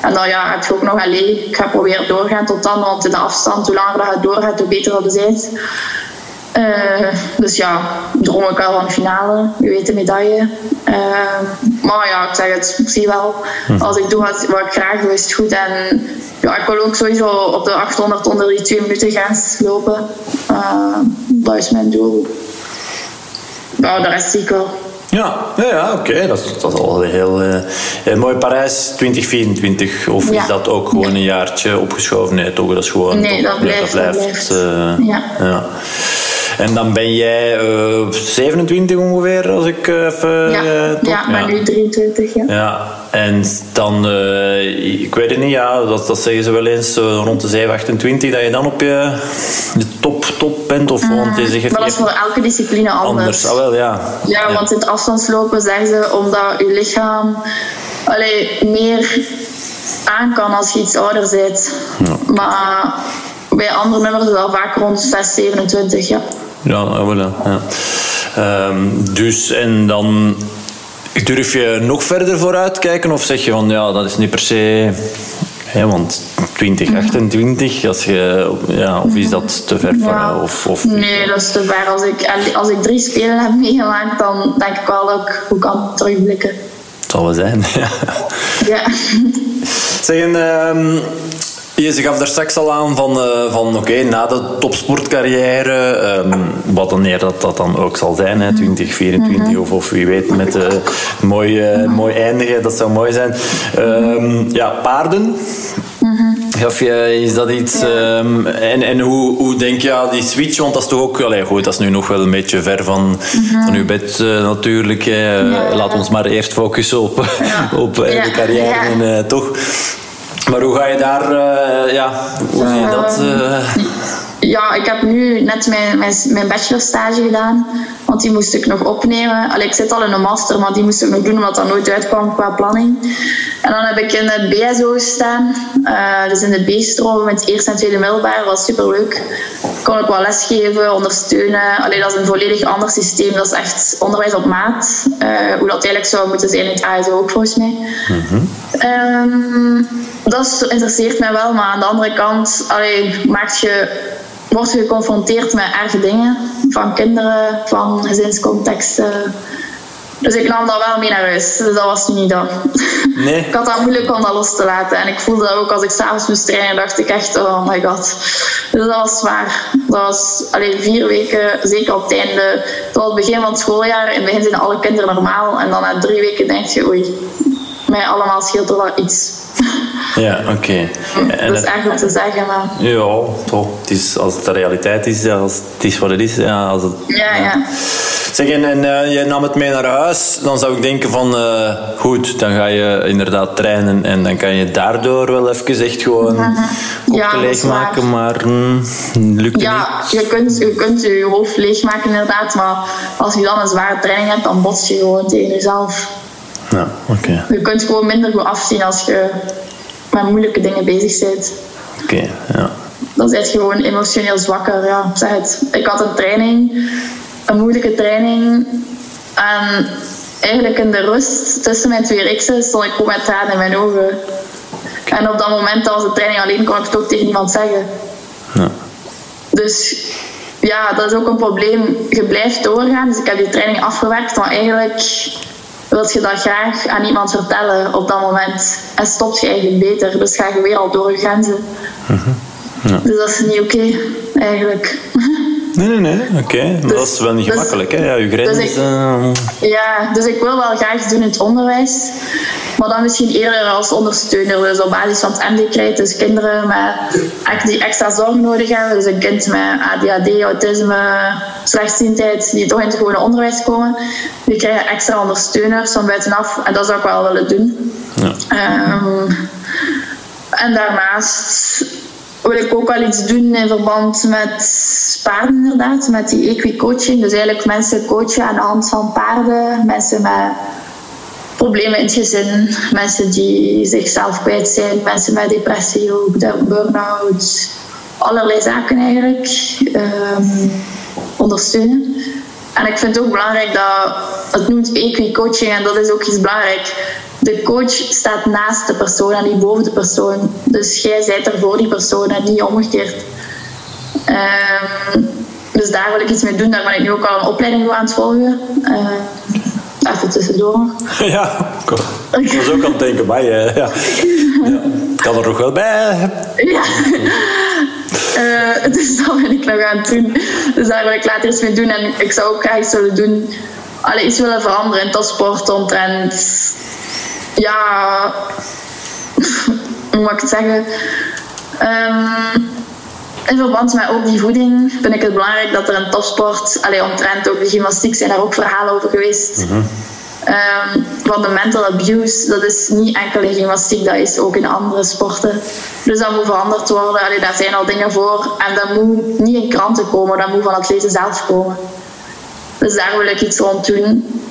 en dan ja, heb je ook nog alleen. Ik ga proberen doorgaan tot dan, want in de afstand, hoe langer dat doorgaat, hoe beter dat is. Uh, dus ja, droom ik wel van de finale, wie weet de medaille. Uh, maar ja, ik zeg het, ik zie wel. Mhm. Als ik doe wat, wat ik graag doe, is het goed. En ja, ik wil ook sowieso op de 800 onder die 2 minuten grens lopen. Uh, dat is mijn doel nou, de rest zie ik wel. Ja, ja, ja oké. Dat, is, dat is al heel, mooi. Parijs 2024, of is dat ook gewoon een jaartje opgeschoven? Nee, toch, dat is gewoon... Nee, dat blijft. Dat blijft, uh, ja. En dan ben jij uh, eh, 27 ongeveer, als ik even... Ja, ja maar nu 23, ja. Ja, en dan, ik weet het niet, ja, dat, dat zeggen ze wel eens, rond de 7, 28, dat je dan op je, je top, top bent? Of, mm, want je maar dat is voor elke discipline anders. Anders, ah, wel, ja. ja. want in het afstandslopen zeggen ze omdat je lichaam allee, meer aan kan als je iets ouder bent. Ja. Maar bij andere nummers dat vaak rond 6, 27, ja. Ja, wel, ja. Um, dus, en dan durf je nog verder vooruit kijken? Of zeg je van, ja, dat is niet per se... Hè, want 2028, als je, ja, of is dat te ver voor jou? Of, of, nee, dat is te ver. Als ik, als ik drie spelen heb meegemaakt, dan denk ik wel dat ik hoe kan terugblikken. Het zal wel zijn, (laughs) ja. ja. Zeg, um, je gaf daar straks al aan van, uh, van oké, na de topsportcarrière, um, wat wanneer dat, dat dan ook zal zijn, hè, 2024 mm -hmm. of, of wie weet, met uh, mooi, uh, mooi eindigen, dat zou mooi zijn. Um, ja, paarden. Of is dat iets... Um, en en hoe, hoe denk je aan die switch? Want dat is toch ook... Allee, goed, dat is nu nog wel een beetje ver van, mm -hmm. van uw bed uh, natuurlijk. Ja, Laat ons maar eerst focussen op, (laughs) op de carrière. En, toch maar hoe ga je daar, uh, ja, hoe zie je dat? Uh... (laughs) Ja, ik heb nu net mijn, mijn, mijn bachelorstage gedaan, want die moest ik nog opnemen. Allee, ik zit al in een master, maar die moest ik nog doen omdat dat nooit uitkwam qua planning. En dan heb ik in het BSO gestaan, uh, dus in de B-stroom met eerste en tweede middelbaar, dat was super leuk. Kon ik wel lesgeven, ondersteunen. Allee, dat is een volledig ander systeem, dat is echt onderwijs op maat. hoe dat eigenlijk zou moeten zijn in het ASO ook volgens mij. Mm -hmm. Dat interesseert mij wel, maar aan de andere kant allee, maakt je word je geconfronteerd met erge dingen van kinderen, van gezinscontexten. Dus ik nam dat wel mee naar huis. Dus dat was nu niet dat. Nee. (laughs) ik had dat moeilijk om dat los te laten. En ik voelde dat ook als ik s'avonds moest trainen, dacht ik echt, oh my god. Dus dat was zwaar. Dat was alleen vier weken, zeker op het einde. Tot het begin van het schooljaar. In het begin zijn alle kinderen normaal. En dan na drie weken denk je, oei, mij allemaal scheelt er wel iets. Ja, oké. Dat is eigenlijk te zeggen, maar... Ja, toch. Het is, als het de realiteit is, als het is wat het is. Ja, als het, ja, ja. Zeg, en, en uh, je nam het mee naar huis, dan zou ik denken van... Uh, goed, dan ga je inderdaad trainen en dan kan je daardoor wel even echt gewoon mm (laughs) ja, leegmaken, maar mm, lukt het ja, niet. Je kunt, je kunt je hoofd leegmaken inderdaad, maar als je dan een zware training hebt, dan bots je gewoon tegen jezelf. Ja, oké. Je kunt gewoon minder goed afzien als je met moeilijke dingen bezig bent. Oké, ja. Dan ben je gewoon emotioneel zwakker. Ja, zeg het. Ik had een training, een moeilijke training. En eigenlijk in de rust tussen mijn twee riksen stond ik gewoon met tranen in mijn ogen. En op dat moment, als de training alleen, kon ik het ook tegen niemand zeggen. Ja. Dus ja, dat is ook een probleem. Je blijft doorgaan. Dus ik heb die training afgewerkt, maar eigenlijk wil je dat graag aan iemand vertellen op dat moment. En stopt je eigenlijk beter. Dus ga je weer al door je grenzen. Mhm. ja. Dus dat is niet oké, eigenlijk. (laughs) Nee, nee, nee, oké. Dus, dat is wel niet dus, gemakkelijk, hè? Ja, je grenzen. Dus ja, dus ik wil wel graag doen in het onderwijs. Maar dan misschien eerder als ondersteuner. Dus op basis van het MD dus kinderen met, die extra zorg nodig hebben. Dus een kind met ADHD, autisme, slechtziendheid, die toch in het gewone onderwijs komen. Die krijgen extra ondersteuners van buitenaf. En dat zou ik wel willen doen. Ja. Um, en daarnaast wil ik ook wel iets doen in verband met paarden inderdaad, met die equicoaching. Dus eigenlijk mensen coachen aan de hand van paarden, mensen met problemen in het gezin, mensen die zichzelf kwijt zijn, mensen met depressie ook, burn-out, allerlei zaken eigenlijk um, ondersteunen. En ik vind het ook belangrijk dat het noemt equi-coaching en dat is ook iets belangrijk. De coach staat naast de persoon en niet boven de persoon. Dus jij zijt er voor die persoon en niet omgekeerd. Um, dus daar wil ik iets mee doen. Daar ben ik nu ook al een opleiding voor aan het volgen. Uh, even tussendoor. (laughs) Ja, ik was ook aan het denken, maar ja, ja. kan er nog wel bij. Ja. Uh, (laughs) dus dat wil ik nog aan het doen. Dus daar wil ik later iets mee doen. En ik zou ook graag iets willen doen. Allee, iets willen veranderen in topsport omtrent... Ja... (laughs) Hoe moet ik het zeggen? Um, in verband met ook die voeding vind ik het belangrijk dat er een topsport, allee, omtrent ook de gymnastiek zijn daar ook verhalen over geweest. Mm -hmm. um, van de mental abuse, dat is niet enkel in gymnastiek, dat is ook in andere sporten. Dus dat moet veranderd worden. Allee, daar zijn al dingen voor. En dat moet niet in kranten komen, dat moet van atleten zelf komen. Dus daar wil ik iets rond doen.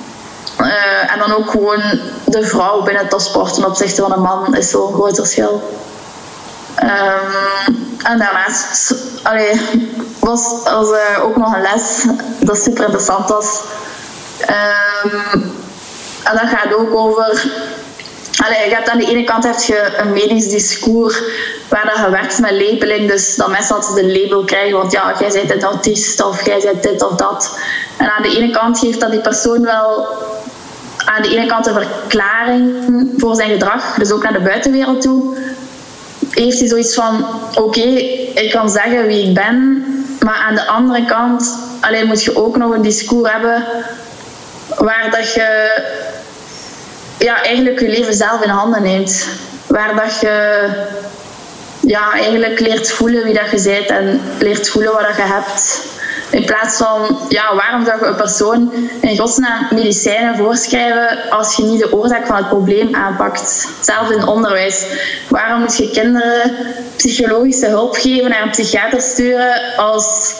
Uh, en dan ook gewoon de vrouw binnen topsport ten opzichte van een man is zo'n groot verschil. Um, en daarnaast allee, was er uh, ook nog een les dat super interessant was. Um, en dat gaat ook over. Allee, je hebt aan de ene kant heb je een medisch discours waar je werkt met labeling, dus dat mensen altijd een label krijgen, want ja, jij bent een autist of jij bent dit of dat. En aan de ene kant geeft dat die persoon wel aan de ene kant een verklaring voor zijn gedrag, dus ook naar de buitenwereld toe heeft hij zoiets van: oké, ik kan zeggen wie ik ben, maar aan de andere kant alleen moet je ook nog een discours hebben waar dat je ja, eigenlijk je leven zelf in handen neemt. Waar dat je ja, eigenlijk leert voelen wie dat je bent en leert voelen wat dat je hebt. In plaats van, ja, waarom zou je een persoon in godsnaam medicijnen voorschrijven als je niet de oorzaak van het probleem aanpakt? Zelfs in onderwijs. Waarom moet je kinderen psychologische hulp geven en een psychiater sturen als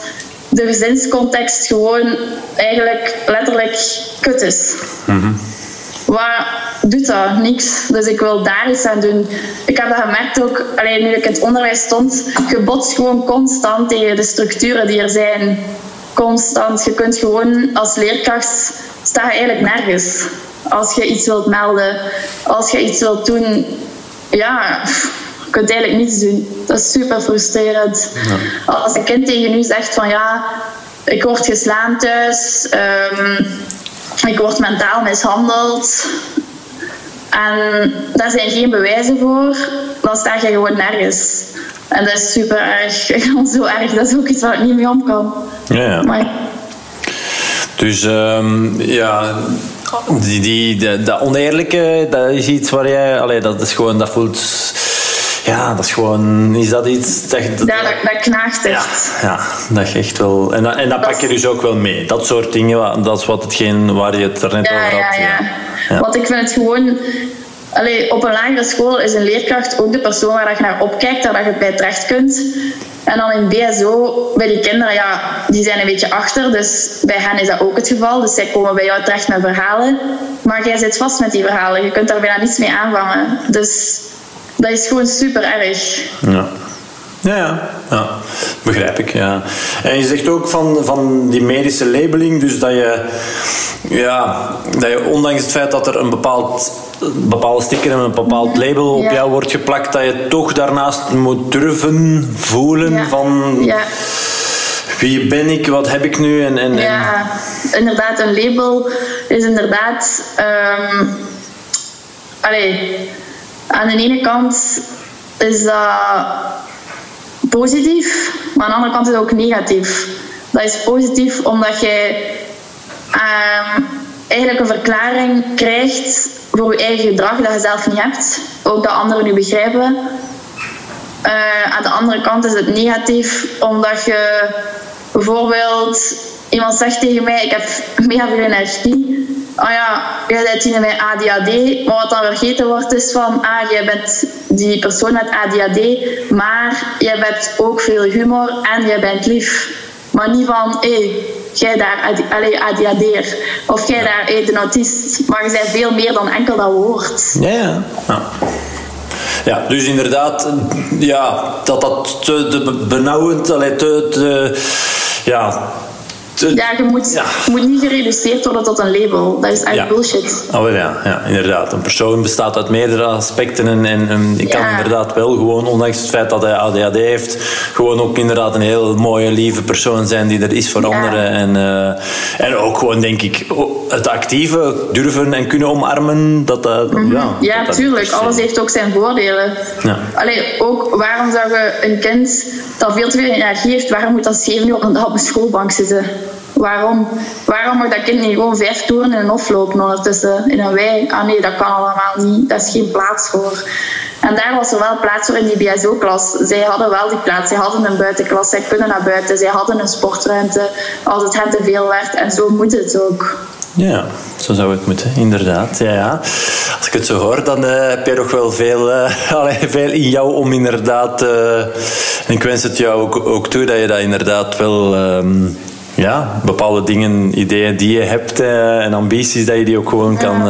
de gezinscontext gewoon eigenlijk letterlijk kut is? Mm Wat doet dat? Niks. Dus ik wil daar iets aan doen. Ik heb dat gemerkt ook, alleen nu ik in het onderwijs stond, je botst gewoon constant tegen de structuren die er zijn constant. Je kunt gewoon als leerkracht sta je eigenlijk nergens. Als je iets wilt melden, als je iets wilt doen, ja, je kunt eigenlijk niets doen. Dat is super frustrerend. Als een kind tegen u zegt van ja, ik word geslaan thuis, um, ik word mentaal mishandeld. En daar zijn geen bewijzen voor, dan sta je gewoon nergens. En dat is super erg. (laughs) Zo erg, dat is ook iets waar ik niet mee om kan. Ja. Dus um, ja, die, die, dat oneerlijke, dat is iets waar jij... Allee, dat is gewoon, dat voelt... Ja, dat is gewoon... Is dat iets... Dat, dat, ja, dat, dat knaagt echt. Ja, ja, dat is echt wel... En dat, en dat, pak je dus ook wel mee. Dat soort dingen, dat is wat hetgeen waar je het er net over had. Ja, ja. ja. Want ik vind het gewoon Allee, op een lagere school is een leerkracht ook de persoon waar je naar opkijkt, waar je bij terecht kunt. En dan in BSO, bij die kinderen, ja, die zijn een beetje achter. Dus bij hen is dat ook het geval. Dus zij komen bij jou terecht met verhalen. Maar jij zit vast met die verhalen. Je kunt daar bijna niets mee aanvangen. Dus dat is gewoon super erg. Ja. Ja, ja, ja, begrijp ik. Ja. En je zegt ook van, van die medische labeling, dus dat je, ja, dat je ondanks het feit dat er een bepaald bepaalde sticker en een bepaald label op jou wordt geplakt, dat je toch daarnaast moet durven voelen van ja. wie ben ik, wat heb ik nu? En, en, ja, inderdaad, een label is inderdaad. Um, allee, aan de ene kant is dat positief, maar aan de andere kant is het ook negatief. Dat is positief omdat jij um, eigenlijk een verklaring krijgt voor je eigen gedrag dat je zelf niet hebt. Ook dat anderen u begrijpen. Uh, aan de andere kant is het negatief omdat je bijvoorbeeld iemand zegt tegen mij: Ik heb mega veel energie. Oh ja, jij bent hier met ADHD. Maar wat dan vergeten wordt is van: Ah, jij bent die persoon met ADHD, maar jij bent ook veel humor en jij bent lief. Maar niet van: Hé, hey, jij daar, allee, ADHD'er. Of jij daar, hey, de autist. Maar je bent veel meer dan enkel dat woord. Ja, ja. ja. Ja, dus inderdaad, ja, dat dat te, te benauwend, allee, te, te, ja, ja, je moet, moet niet gereduceerd worden tot een label. Dat is echt bullshit. Oh, ja, ja, inderdaad. Een persoon bestaat uit meerdere aspecten. En, en, en ik kan inderdaad wel gewoon, ondanks het feit dat hij ADHD heeft, gewoon ook inderdaad een heel mooie, lieve persoon zijn die er is voor anderen. En, uh, en ook gewoon, denk ik, het actieve durven en kunnen omarmen. Dat, dat, mm -hmm. Ja, ja dat, tuurlijk. Alles heeft ook zijn voordelen. Ja. Allee, ook waarom zou je een kind dat veel te veel energie heeft, waarom moet dat zeven uur op de schoolbank zitten? Waarom? Waarom mag dat kind niet gewoon vijf toeren in een hof lopen ondertussen in een wei? Ah nee, dat kan allemaal niet. Dat is geen plaats voor. En daar was er wel plaats voor in die BSO-klas. Zij hadden wel die plaats. Zij hadden een buitenklas. Zij kunnen naar buiten. Zij hadden een sportruimte als het hen te veel werd. En zo moet het ook. Ja, zo zou het moeten, inderdaad. Ja, ja. Als ik het zo hoor, dan uh, heb je nog wel veel, (laughs) uh, veel in jou om inderdaad... Uh, en ik wens het jou ook, ook toe dat je dat inderdaad wel... Um, ja, bepaalde dingen, ideeën die je hebt en ambities, dat je die ook gewoon kan...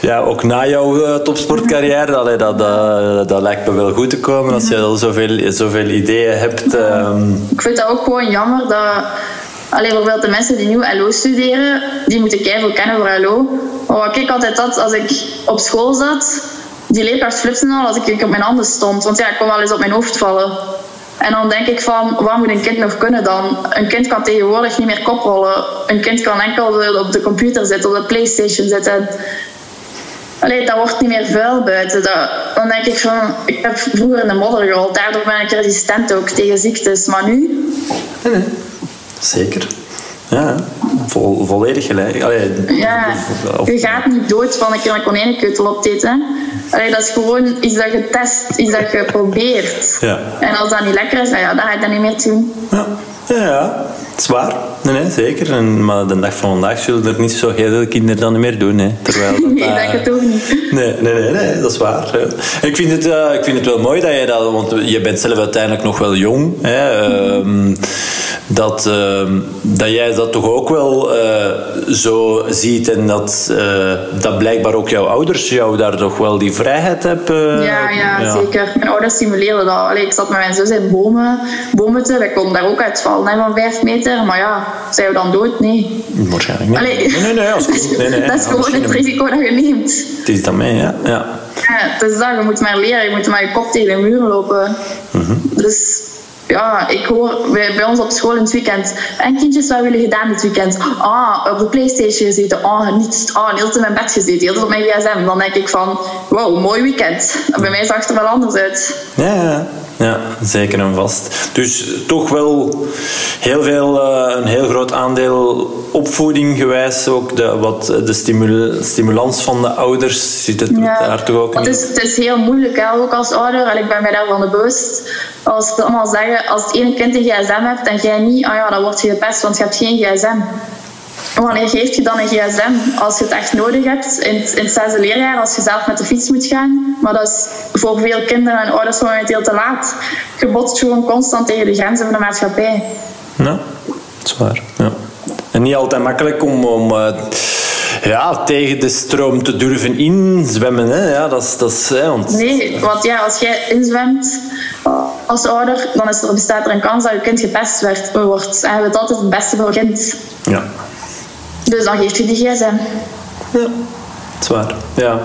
ja, ook na jouw topsportcarrière, allee, dat, dat, dat lijkt me wel goed te komen als je al zoveel, zoveel ideeën hebt. Um. Ik vind dat ook gewoon jammer dat Alleen bijvoorbeeld de mensen die nu LO studeren, die moeten keihard kennen voor LO. Maar wat ik altijd had als ik op school zat, die leerkracht flipte al als ik op mijn handen stond. Want ja, ik kon wel eens op mijn hoofd vallen. En dan denk ik van, wat moet een kind nog kunnen dan? Een kind kan tegenwoordig niet meer koprollen. Een kind kan enkel op de computer zitten, op de Playstation zitten. Allee, dat wordt niet meer vuil buiten. Dat, dan denk ik van, ik heb vroeger in de modder gerold. Daardoor ben ik resistent ook tegen ziektes. Maar nu... Zeker. Ja, vol, volledig gelijk. Allee, ja, je gaat niet dood van een keer een konijnenkeutel opeten. Allee, dat is gewoon iets dat je test, iets dat je probeert. Ja. En als dat niet lekker is, ja, dan ga je dat niet meer doen. Ja, ja, ja. het is waar. Nee, nee, zeker. En, maar de dag van vandaag zullen er niet zo heel veel kinderen dan meer doen. Hè. Terwijl (laughs) dat, nee, dat het ook niet. Nee, nee, nee, nee, dat is waar. Ik vind, het, uh, ik vind het wel mooi dat je dat... Want je bent zelf uiteindelijk nog wel jong. Hè. Uh, dat, uh, dat jij dat toch ook wel uh, zo ziet en dat, dat blijkbaar ook jouw ouders jou daar toch wel die vrijheid hebben. Ja, ja, ja, zeker. Mijn ouders stimuleerden dat. Allee, ik zat met mijn zus in bomen, bomen te, wij konden daar ook hè, van vijf meter, maar ja, zijn we dan dood? Nee. Waarschijnlijk niet. Allee, nee, nee, nee, als (laughs) nee, nee, dat is gewoon het risico dat je neemt. Het is dan mee, ja. ja. Ja, het is dat, je moet maar leren, je moet met je kop tegen de muur lopen. Mm -hmm. Dus ja, ik hoor bij, bij, ons op school in het weekend. En kindjes, wat willen gedaan dit weekend? Ah, op de Playstation gezeten. Ah, niet. Ah, heel in mijn bed gezeten. Heel op mijn gsm. Dan denk ik van, wow, mooi weekend. Bij mij zag het er wel anders uit. Ja, ja. Ja, zeker en vast. Dus toch wel heel veel, uh, een heel groot aandeel opvoeding gewijs. Ook de, wat de stimul, stimulans van de ouders zit het ja, daar toch ook in? Het is, het is heel moeilijk, hè, ook als ouder. En ik ben mij daarvan bewust. Als ze allemaal zeggen, als het ene kind een gsm heeft en jij niet, ah ja, dan word je gepest, want je hebt geen gsm. Wanneer geeft je dan een gsm? Als je het echt nodig hebt, in het, in het zesde leerjaar, als je zelf met de fiets moet gaan. Maar dat is voor veel kinderen en ouders momenteel te laat. Je botst gewoon constant tegen de grenzen van de maatschappij. Ja, dat is waar. Ja. En niet altijd makkelijk om... om uh, ja, tegen de stroom te durven inzwemmen. Hè? Ja, dat is, dat is, hè, want... Nee, want ja, als jij inzwemt als ouder, dan is er, bestaat er een kans dat je kind gepest werd, wordt. En je wilt altijd het beste voor je kind. Ja. Dus dan geeft je die gsm. Ja, zwaar. Ja.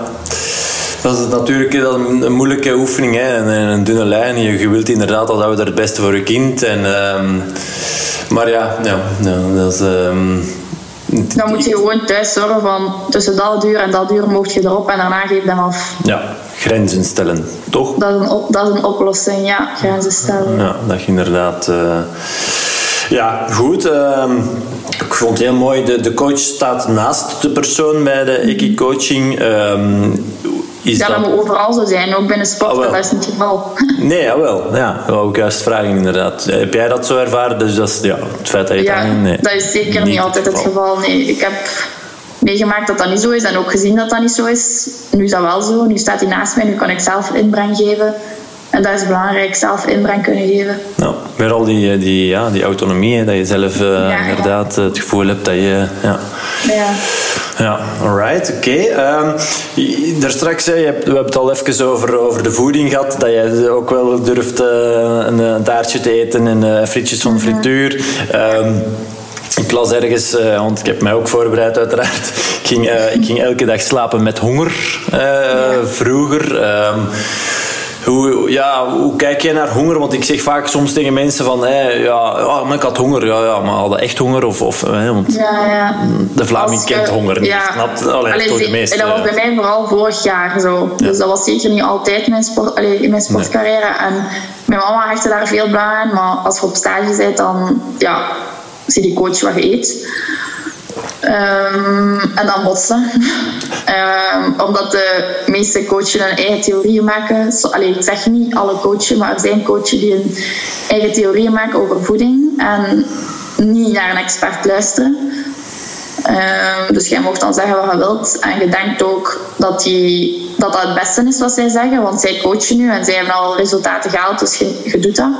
Dat is natuurlijk een, moeilijke oefening, hè. Een, een dunne lijn. Je, je wilt inderdaad als ouder het beste voor je kind. En, um, maar ja, ja, ja dat is... Um, dan moet je gewoon thuis zorgen van tussen dat duur en dat duur mocht je erop en daarna geef je hem af. Ja, grenzen stellen, toch? Dat is een, op, dat is een oplossing, ja, grenzen stellen. Ja, dat je inderdaad. Uh, ja, goed. Uh, ik vond het heel mooi. De, de coach staat naast de persoon bij de Eki coaching. Uh, is ja, dat, moet overal zo zijn, ook binnen sport, oh, dat is niet het geval. (laughs) Nee, jawel. Ja, dat wou ik juist vragen inderdaad. Heb jij dat zo ervaren? Dus dat is ja, het feit dat je ja, dan, nee, dat is zeker niet, altijd het geval. Nee, ik heb meegemaakt dat dat niet zo is en ook gezien dat dat niet zo is. Nu is dat wel zo. Nu staat hij naast mij, nu kan ik zelf inbreng geven. En dat is belangrijk, zelf inbreng kunnen geven. Nou, weer al die, eh, die, ja, die autonomie, dat je zelf uh, inderdaad het gevoel hebt dat je... Ja. ja. Ja, alright, oké. Okay. Um, ehm, je hebt, we hebben het al even over, over de voeding gehad, dat jij ook wel durft uh, een, een, taartje te eten en uh, frietjes van frituur. Um, ik las ergens, uh, want ik heb mij ook voorbereid uiteraard. Ik ging, uh, ik ging elke dag slapen met honger uh, ja. vroeger. Um, hoe, ja, hoe kijk jij naar honger? Want ik zeg vaak soms tegen mensen van... Hey, ja, oh, maar ik had honger. Ja, ja, maar hadden echt honger? Of, of, hè, want ja, ja. De Vlaming kent honger niet. Ja. Snap, allee, allee, de meeste, dat was bij mij vooral vorig jaar zo. Ja. Dus dat was zeker niet altijd mijn sport, allee, in mijn sportcarrière. Nee. En mijn mama hechtte daar veel belang aan. Maar als je op stage bent, dan... Ja, zie die coach wat je eet. Um, en dan botsen. um, (laughs) omdat de meeste coaches een eigen theorieën maken. So, ik zeg niet alle coaches, maar er zijn coaches die een eigen theorieën maken over voeding. En niet naar een expert luisteren. Um, dus jij mag dan zeggen wat je wilt. En je denkt ook dat, die, dat het beste is wat zij zeggen. Want zij coachen nu en zij hebben al resultaten gehaald. Dus je, doet dat.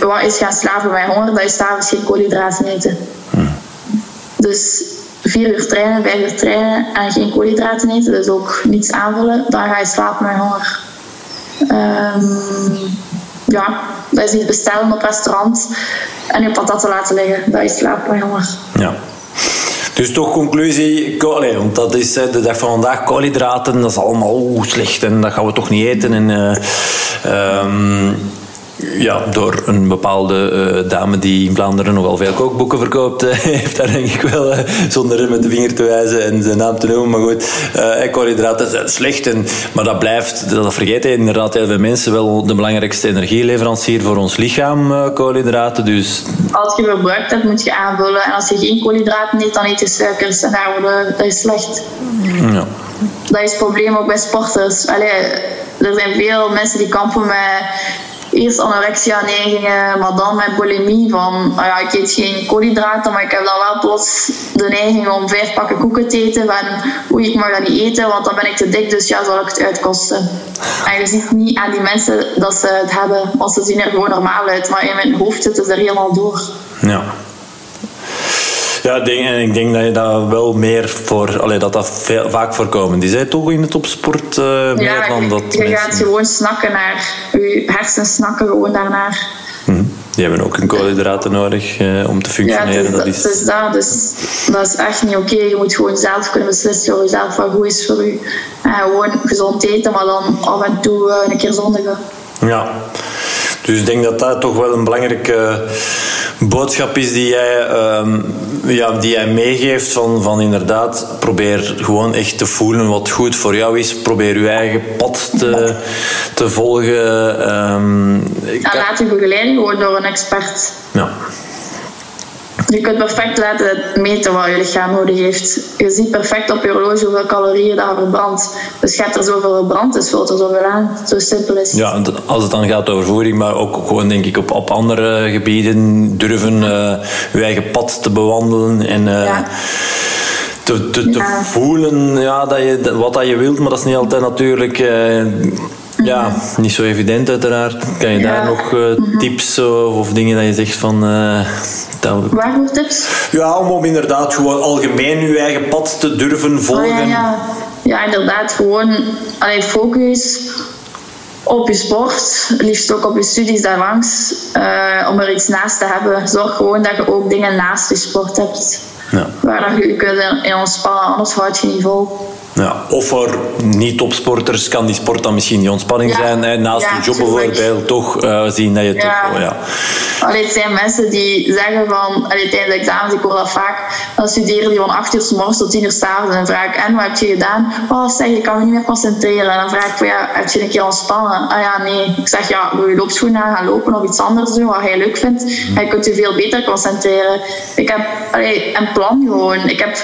Wat is gaan slapen bij honger? Dat is s'avonds geen koolhydraten eten. Dus vier uur trainen, vijf uur trainen en geen koolhydraten eten. Dus ook niets aanvullen. Dan ga je slapen met honger. Um, ja, dat is iets bestellen op restaurant en je patatten laten liggen. Dat is slapen met honger. Ja. Dus toch conclusie, want dat is de dag van vandaag, koolhydraten, dat is allemaal slecht en dat gaan we toch niet eten. En, uh, um, ja, door een bepaalde uh, dame die in Vlaanderen nogal veel kookboeken verkoopt, uh, (laughs) heeft daar denk ik wel, uh, zonder met de vinger te wijzen en zijn naam te noemen, maar goed, koolhydraten zijn slecht, en, maar dat blijft, dat vergeten inderdaad heel veel mensen, wel de belangrijkste energieleverancier voor ons lichaam, koolhydraten. Dus... Als je verbruikt hebt, moet je aanvullen en als je geen koolhydraten eet, dan eet je suikers en daar worden, dat is slecht. Ja. Dat is het probleem ook bij sporters. Allee, er zijn veel mensen die kampen met eerst anorexia-neigingen, maar dan met bulimie. Van, ah ja, ik eet geen koolhydraten, maar ik heb dan wel plots de neiging om vijf pakken koeken te eten. Van, oei, ik mag dat niet eten, want dan ben ik te dik, dus ja, zal ik het uitkosten. En je ziet niet aan die mensen dat ze het hebben, want ze zien er gewoon normaal uit. Maar in mijn hoofd zitten ze er helemaal door. Ja. Ja, denk, en ik denk dat je dat wel meer voor, allee, dat dat veel, vaak voorkomend is. Hè? Toch in de topsport uh, meer dan dat. Je mensen... gaat gewoon snakken naar, je hersenen snakken gewoon daarnaar. Hm. Die hebben ook een koolhydraten nodig uh, om te functioneren. Ja, dat, is... Dus dat, dus dat is echt niet oké. Okay. Je moet gewoon zelf kunnen beslissen voor jezelf wat goed is voor je. En gewoon gezond eten, maar dan af en toe uh, een keer zondigen. Ja. Dus ik denk dat dat toch wel een belangrijke boodschap is die jij, um, ja, die jij meegeeft. Van, van inderdaad, probeer gewoon echt te voelen wat goed voor jou is. Probeer je eigen pad te, te volgen. Um, ja, laat je begeleiden gewoon door een expert. Ja. Je kunt perfect laten meten wat je lichaam nodig heeft. Je ziet perfect op je horloge hoeveel calorieën dat verbrandt. Dus je hebt er zoveel verbrand, dus vult er zoveel aan. Zo simpel is het. Ja, als het dan gaat over voeding, maar ook gewoon denk ik op, op andere gebieden durven uh, je eigen pad te bewandelen en... Uh, ja. Te, te, te ja. voelen ja, dat je, wat dat je wilt, maar dat is niet altijd natuurlijk uh, ja, niet zo evident uiteraard. Kan je ja. daar nog uh, tips uh, of dingen dat je zegt van... Uh, dat... Waarvoor tips? Ja, om, om inderdaad gewoon algemeen je eigen pad te durven volgen. Oh, ja, ja. ja, inderdaad. Gewoon allee, focus op je sport, liefst ook op je studies daarlangs, uh, om er iets naast te hebben. Zorg gewoon dat je ook dingen naast je sport hebt. Ja. Waar je je kunt in ontspannen, anders houd je niet vol. Ja, of voor niet-topsporters kan die sport dan misschien die ontspanning zijn. Hè? Naast ja, job bijvoorbeeld, toch uh, zien dat je ja. toch... Oh, ja. Allee, het zijn mensen die zeggen van... Allee, tijdens de examens, ik hoor dat vaak... Dan studeren die van 8 uur s morgens tot 10 uur s avonds. En dan vraag ik, en wat heb je gedaan? Oh, zeg, ik kan me niet meer concentreren. En dan vraag ik, van, ja, heb je een keer ontspannen? Ah ja, nee. Ik zeg, ja, wil je loopschoenen aan gaan lopen of iets anders doen wat jij leuk vindt? Mm. En je kunt je veel beter concentreren. Ik heb allee, een plan gewoon. Ik heb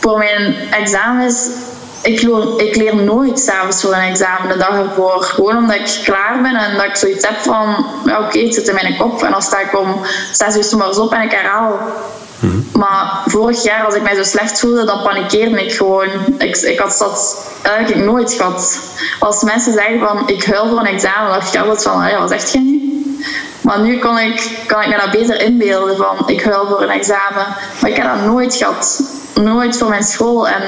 voor mijn examens ik, leer, ik leer nooit s'avonds voor een examen de dag ervoor. Gewoon omdat ik klaar ben en dat ik zoiets heb van... Ja, oké, het zit in mijn kop. En dan sta ik om zes uur maar op en ik herhaal. Mm Maar vorig jaar, als ik mij zo slecht voelde, dan panikeerde ik gewoon. Ik, ik had dat eigenlijk nooit gehad. Als mensen zeggen van, ik huil voor een examen, dan dacht ik altijd van, ja, wat zegt je nu? Maar nu kan ik, kan ik me dat beter inbeelden van, ik huil voor een examen. Maar ik heb dat nooit gehad nooit voor mijn school en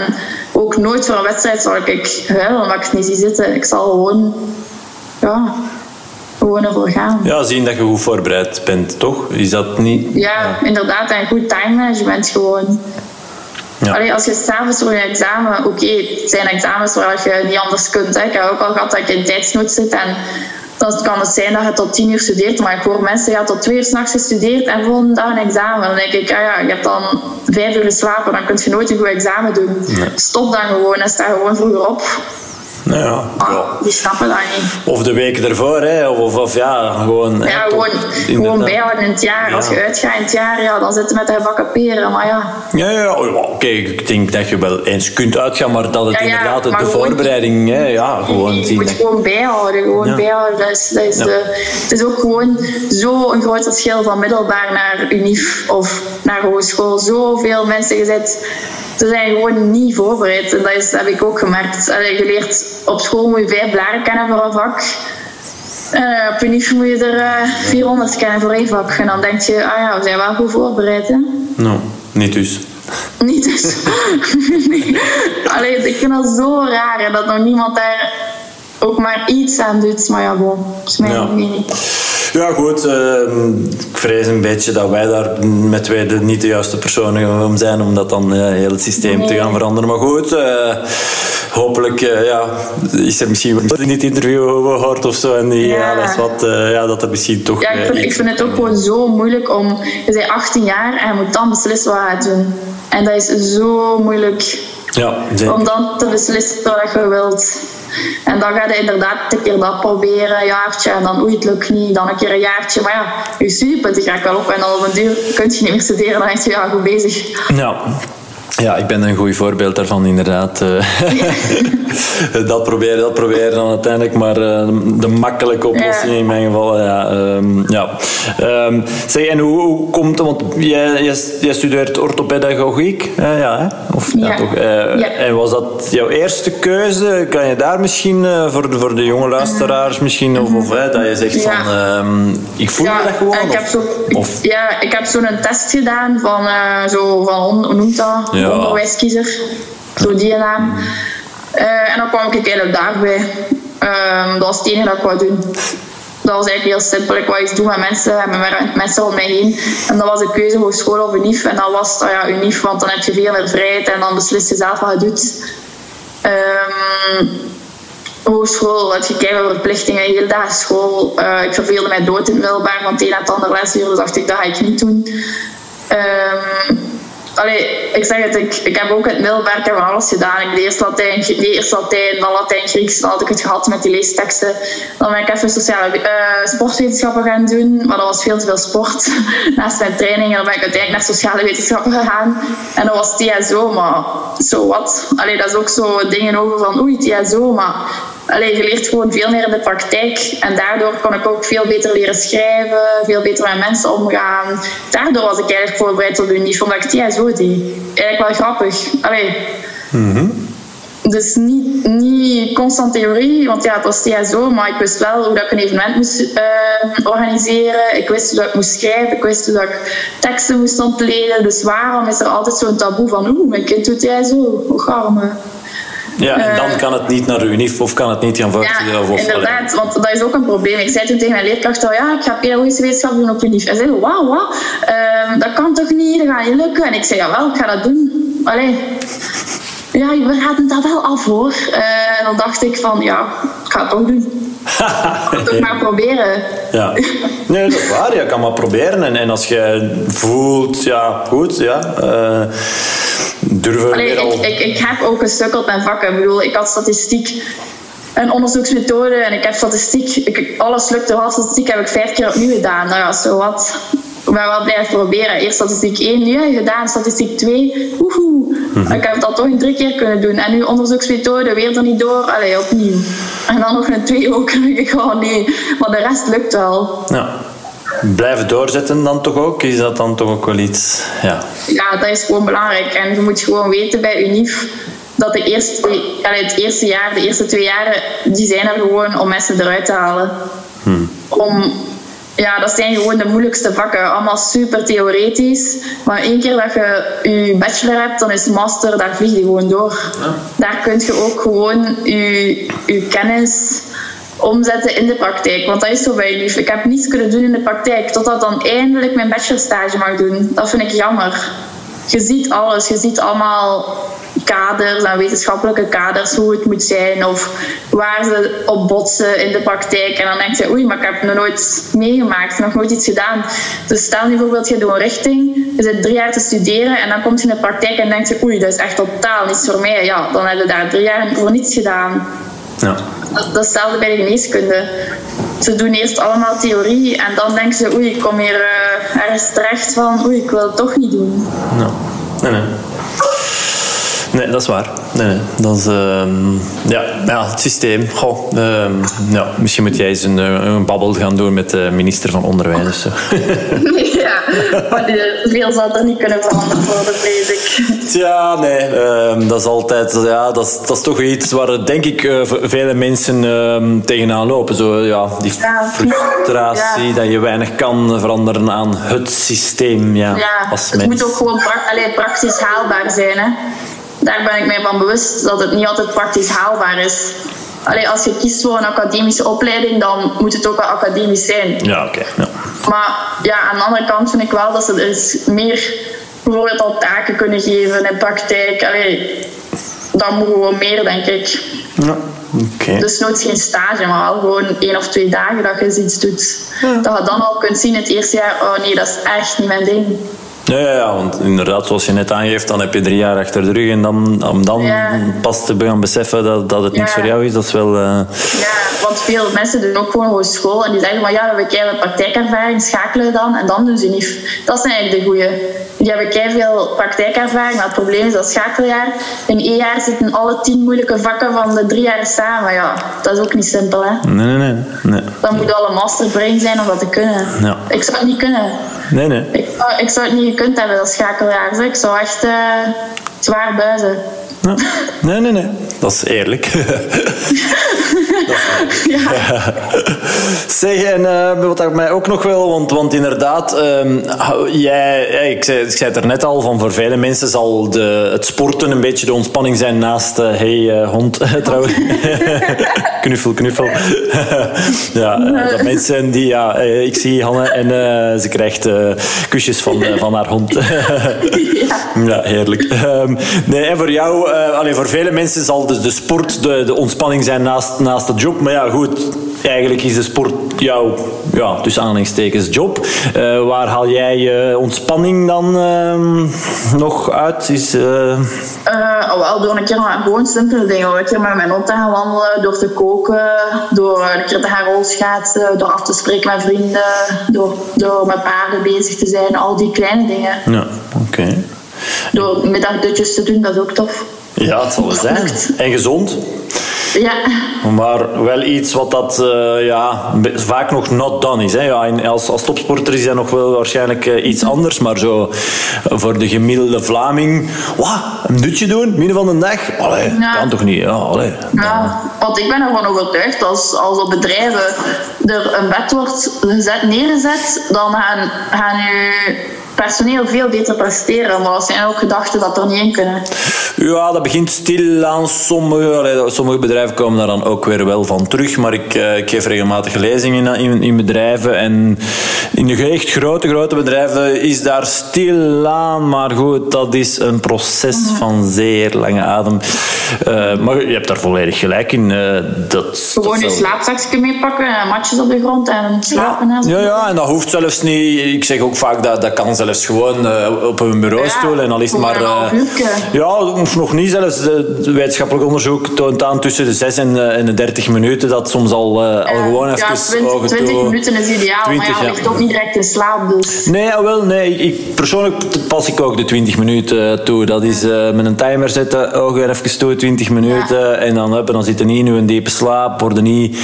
ook nooit voor een wedstrijd zal ik huilen omdat ik het niet zie zitten. Ik zal gewoon, ja, gewoon ervoor gaan. Ja, zien dat je goed voorbereid bent, toch? Is dat niet... Ja, inderdaad. En goed time management gewoon. Ja. Allee, als je s'avonds voor je examen... Oké, het zijn examens waar je niet anders kunt. Hè. Ik heb ook al gehad dat ik in tijdsnood zit en dan kan het zijn dat je tot tien uur studeert, maar ik hoor mensen die tot twee uur s'nachts gestudeerd en volgende dag een examen. Dan denk ik, ah ja, je hebt dan vijf uur geslapen, dan kun je nooit een goed examen doen. Stop dan gewoon en sta gewoon vroeger op. Nou ja, ah, die snappen dat niet. Of de weken ervoor, hè. Of, of, ja, gewoon... Ja, gewoon, gewoon bijhouden in het jaar. Als je uitgaat in het jaar, ja, dan zitten met de gebakken peren, maar ja. Ja, ja, oh, oké, ik denk dat je wel eens kunt uitgaan, maar dat het inderdaad de voorbereiding, hè, ja, gewoon... Je moet gewoon bijhouden, gewoon bijhouden. Dat is, dat is de, het is ook gewoon zo'n groot verschil van middelbaar naar UNIF of naar hogeschool. Zoveel mensen gezet ze zijn gewoon niet voorbereid. En dat, is, heb ik ook gemerkt. Allee, je leert op school moet je vijf blaren kennen voor een vak. Uh, op UNIF moet je er uh, eh, 400 kennen voor één vak. En dan denk je, ah ja, we zijn wel goed voorbereid. Hè? Nou, niet dus. Niet dus. (laughs) nee. Allee, ik vind dat zo raar dat nog niemand daar ook maar iets aan doet. Maar ja, bon, dat is mijn ja. Ja, goed. Ehm, ik vrees een beetje dat wij daar met twee de, niet de juiste personen om zijn om dat dan uh, heel het systeem te gaan veranderen. Maar goed, uh, hopelijk uh, ja, is er misschien in dit interview gehoord of zo. En die, ja. alles wat, ja, dat er misschien toch. Ja, ik vind, ik vind het ook gewoon zo moeilijk om. Je bent 18 jaar en je moet dan beslissen wat je gaat doen. En dat is zo moeilijk. Ja, Om dan te beslissen wat je wilt. En dan ga je inderdaad een keer dat proberen, een jaartje. En dan oei, het lukt niet. Dan een keer een jaartje. Maar ja, je studiepunten ik wel op. En dan op een duur kun je niet meer studeren. Dan denk je, ja, goed bezig. Ja, ja, ik ben een goed voorbeeld daarvan, inderdaad. Eh, (laughs) dat, proberen, dat proberen dan uiteindelijk, maar uh, de makkelijke oplossing in mijn geval. Ja, um, ja. Um, zeg, en hoe, hoe komt het? Want jij, jij, jij studeert orthopedagogiek, uh, ja, hè? Of, ja. ja toch? Ja. En was dat jouw eerste keuze? Kan je daar misschien voor, de, voor de jonge luisteraars misschien, of, of dat je zegt van, um, ik voel me dat gewoon? Ik heb zo, of? Ja, ik heb zo'n test gedaan van, zo, van hoe noemt dat? Ja. onderwijskiezer. Zo die naam. Uh, en dan kwam ik eigenlijk daarbij. Um, dat was het enige dat ik wou doen. Dat was eigenlijk heel simpel. Ik wou iets doen met mensen en met mensen om mij heen. En dat was de keuze voor school of UNIF. En dat was oh ja, UNIF, want dan heb je veel meer vrijheid en dan beslis je zelf wat je doet. Um, hogeschool had je keihard verplichtingen, heel dag school. Uh, ik verveelde mij dood in het middelbaar, want een en het ander lesuur, dus dacht ik, dat ga ik niet doen. Um, Allee, ik zeg het, ik, ik heb ook het heb van alles gedaan. Ik heb eerst Latijn, eerst Latijn, dan Latijn, Grieks, dan had ik het gehad met die leesteksten. Dan ben ik even sociale uh, sportwetenschappen gaan doen, maar dat was veel te veel sport. (laughs) Naast mijn training, dan ben ik uiteindelijk naar sociale wetenschappen gegaan. En dat was TSO, maar zo wat. Allee, dat is ook zo dingen over van, oei, TSO, maar Allee, je leert gewoon veel meer in de praktijk. En daardoor kon ik ook veel beter leren schrijven, veel beter met mensen omgaan. Daardoor was ik eigenlijk voorbereid op de unief, omdat ik TSO deed. Eigenlijk wel grappig. Allee. Mm Dus niet, niet constant theorie, want ja, het was TSO, maar ik wist wel hoe dat ik een evenement moest uh, organiseren. Ik wist hoe dat ik moest schrijven, ik wist hoe dat ik teksten moest ontleden. Dus waarom is er altijd zo'n taboe van, oeh, mijn kind doet TSO, hoe garme. Ja, en dan eh, kan het niet naar de UNIF of kan het niet gaan voortzetten. Ja, of, inderdaad, want dat is ook een probleem. Ik zei toen tegen mijn leerkracht al, ja, ik ga pedagogische wetenschap doen op UNIF. Hij zei, wauw, wauw, uh, dat kan toch niet, dat gaat niet lukken. En ik zei, jawel, ik ga dat doen. Allee, ja, we raden dat wel af hoor. Uh, dan dacht ik van, ja, ga het toch doen. (laughs) toch maar proberen. Ja. Nee, dat is waar. Je kan maar proberen. En, en als je voelt, ja, goed, ja... Uh, durven Allee, al... ik, ik, heb ook gestukkeld met vakken. Ik bedoel, ik had statistiek en onderzoeksmethode en ik heb statistiek. Ik, alles lukte wel. Statistiek heb ik vijf keer opnieuw gedaan. Nou ja, zo wat. Ben wel blijven proberen. Eerst statistiek 1 nu gedaan, statistiek 2. Woehoe. Mhm. Ik heb dat toch in drie keer kunnen doen. En nu onderzoeksmethode, weer er niet door. Allee, opnieuw. En dan nog een 2 ook. (laughs) Ik gewoon nee. Maar de rest lukt wel. Ja blijven doorzetten dan toch ook? Is dat dan toch ook wel iets? Ja, ja dat is gewoon belangrijk. En je moet gewoon weten bij UNIF dat de eerste, het eerste jaar, de eerste twee jaren, die zijn er gewoon om mensen eruit te halen. Hmm. Om, ja, dat zijn gewoon de moeilijkste vakken. Allemaal super theoretisch. Maar één keer dat je je bachelor hebt, dan is master, daar vlieg je gewoon door. Daar kun je ook gewoon je, je kennis omzetten in de praktijk. Want dat is zo bij lief. Ik heb niets kunnen doen in de praktijk totdat dan eindelijk mijn bachelorstage mag doen. Dat vind ik jammer. Je ziet alles. Je ziet allemaal kaders en wetenschappelijke kaders, hoe het moet zijn of waar ze op botsen in de praktijk. En dan denk je, oei, maar ik heb nog nooit meegemaakt, nog nooit iets gedaan. Dus stel nu bijvoorbeeld, je doet een richting, je zit drie jaar te studeren en dan komt je in de praktijk en denk je, oei, dat is echt totaal niets voor mij. Ja, dan heb je daar drie jaar voor niets gedaan. Ja. Dat, dat is hetzelfde bij de geneeskunde. Ze doen eerst allemaal theorie en dan denken ze, oei, ik kom hier uh, ergens terecht van, oei, ik wil het toch niet doen. Nou, nee, nee. Nee, dat is waar. Nee, nee. Dat is, uh, ja, ja, het systeem. Goh, uh, ja, misschien moet jij eens een, eh, een babbel gaan doen met de minister van Onderwijs. (laughs) ja, maar veel zal er niet kunnen veranderen worden, vrees ik. Ja, nee. Uh, dat is altijd... Ja, dat, is, dat is toch iets waar, denk ik, uh, vele mensen ehm, tegenaan lopen. Zo, ja, die ja, frustratie dat je weinig kan veranderen aan het systeem. Ja, ja het moet ook gewoon pra praktisch haalbaar zijn. Hè? Daar ben ik mij van bewust dat het niet altijd praktisch haalbaar is. Allee, als je kiest voor een academische opleiding, dan moet het ook wel academisch zijn. Ja, oké. ja. Maar ja, aan de andere kant vind ik wel dat ze dus meer bijvoorbeeld al taken kunnen geven in praktijk. Allee, dan moet gewoon meer, denk ik. Ja, oké. Dus nooit geen stage, maar wel gewoon één of twee dagen dat je iets doet. Dat je dan al kunt zien in het eerste jaar, oh nee, dat is echt niet mijn ding. Ja, ja, ja, want inderdaad, zoals je net aangeeft, dan heb je drie jaar achter de rug. En dan, om dan pas te gaan beseffen dat, dat het niks voor jou is, dat is wel... Uh... Ja, want veel mensen doen ook gewoon, gewoon school. En die zeggen van, ja, we hebben keihard praktijkervaring, schakelen dan. En dan doen ze niet. Dat zijn eigenlijk de goeie. Die hebben veel praktijkervaring. Maar het probleem is dat schakeljaar... In één jaar zitten alle tien moeilijke vakken van de drie jaar samen. Ja, dat is ook niet simpel, hè. Nee, nee, nee. nee. Dan moet je al een masterbrain zijn om dat te kunnen. Ja. Ik zou het niet kunnen. Nee, nee. Ik, ik zou het niet gekund hebben als schakeljaar. Ik zou echt uh, zwaar buizen. Nee, nee, nee. Dat is eerlijk. (laughs) ja. (laughs) zeg, en uh, wat ik mij ook nog wil, want, want inderdaad, um, jij, ik, zei, ik zei het er net al, van voor vele mensen zal de, het sporten een beetje de ontspanning zijn naast, uh, hey uh, hond (laughs) trouwens. knuffel, knuffel. ja, dat mensen die, ja, ik zie Hanne en ze krijgt kusjes van, van haar hond. ja. ja. heerlijk. Um, nee, en voor jou, alleen voor vele mensen zal de, de sport de, de ontspanning zijn naast, naast het job. Maar ja, goed, eigenlijk is de sport jouw, ja, tussen aanhalingstekens, job. Uh, waar haal jij je ontspanning dan uh, nog uit? Is, uh... oh, wel, door een keer maar gewoon simpele dingen. Een keer met mijn hond te gaan wandelen, door te koken, door een keer te gaan rolschaatsen, door af te spreken met vrienden, door, door met paarden bezig te zijn. Al die kleine dingen. Ja, oké. Door middagdutjes te doen, dat is ook tof. Ja, het zal zijn. En gezond. Ja. Maar wel iets wat dat uh, ja, vaak nog not done is. Hè. Ja, als, als topsporter is dat nog wel waarschijnlijk uh, iets anders. Maar zo voor de gemiddelde Vlaming... Wat? Een dutje doen? Midden van de dag? Allee, ja. kan toch niet? Ja, allee. ja, want ik ben ervan overtuigd als, als op bedrijven er een bed wordt gezet, neergezet, dan gaan, gaan je personeel veel beter presteren. Maar er zijn ook gedachten dat er niet in kunnen. Ja, dat begint stil aan sommige. Sommige bedrijven komen daar dan ook weer wel van terug. Maar ik, eh, ik geef regelmatig lezingen in, in, bedrijven. En in de echt grote, grote bedrijven is daar stil aan. Maar goed, dat is een proces mhm. van zeer lange adem. Uh, maar je hebt daar volledig gelijk in. Uh, dat, Gewoon je slaapzakje meepakken, matjes op de grond en slapen. Ja. ja, ja, en dat hoeft zelfs niet. Ik zeg ook vaak dat dat kan zelfs gewoon uh, op een bureaustoel. Ja, en al is het maar. ja, of nog niet zelfs. Het wetenschappelijk onderzoek toont aan tussen de 6 en, en de 30 minuten. Dat soms al, al gewoon even. Ja, 20, 20 minuten is ideaal. 20, maar ja, ligt ook niet direct in slaap. Dus. Nee, wel, nee. Ik, persoonlijk pas ik ook de 20 minuten toe. Dat is met een timer zetten, ogen even toe 20 minuten en dan, heb, dan zit je niet in een diepe slaap, worden niet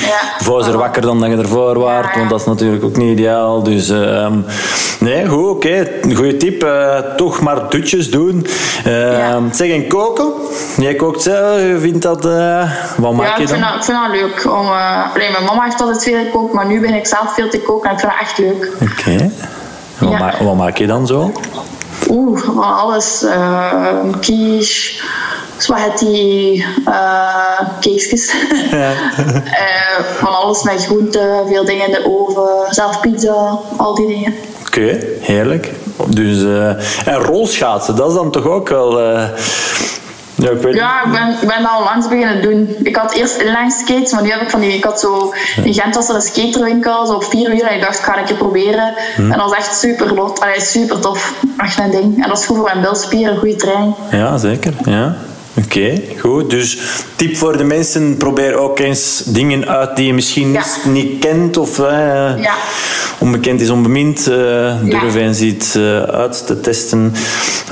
ja. wakker dan dat je ervoor waart, want dat is natuurlijk ook niet ideaal. Dus uh, nee, goed, oké, okay. goede tip. Toch maar dutjes doen. Uh, zeg, koken? Jij kookt zelf, je vindt dat, uh, wat maak je dan? Ja, ik vind dat leuk. Om, alleen mijn mama heeft altijd veel gekookt, maar nu ben ik zelf veel te koken en ik vind dat echt leuk. Oké. Okay. Wat, wat maak je dan zo? Oeh, van alles. Uh, quiche, spaghetti, uh, keesjes. (laughs) Ja. uh, (laughs) van alles met groenten, veel dingen in de oven, zelf pizza, al die dingen. Oké, heerlijk. Dus, uh, en rolschaatsen, dat is dan toch ook wel... Ja, ik, weet ja, ik ben, ik ben al langs beginnen doen. Ik had eerst inline skates, maar nu heb ik van die... Ik had zo... In Gent was er een skaterwinkel, zo op vier uur. En ik dacht, ik ga een keer proberen. Hm. En dat was echt super lot. Allee, super tof. Echt mijn ding. En dat is goed voor mijn bilspieren, goede training. Ja, zeker. Ja. Oké, goed. Dus tip voor de mensen: probeer ook eens dingen uit die je misschien niet kent of uh, ja. onbekend is, onbemind. Uh, durf eens iets uh, uit te testen.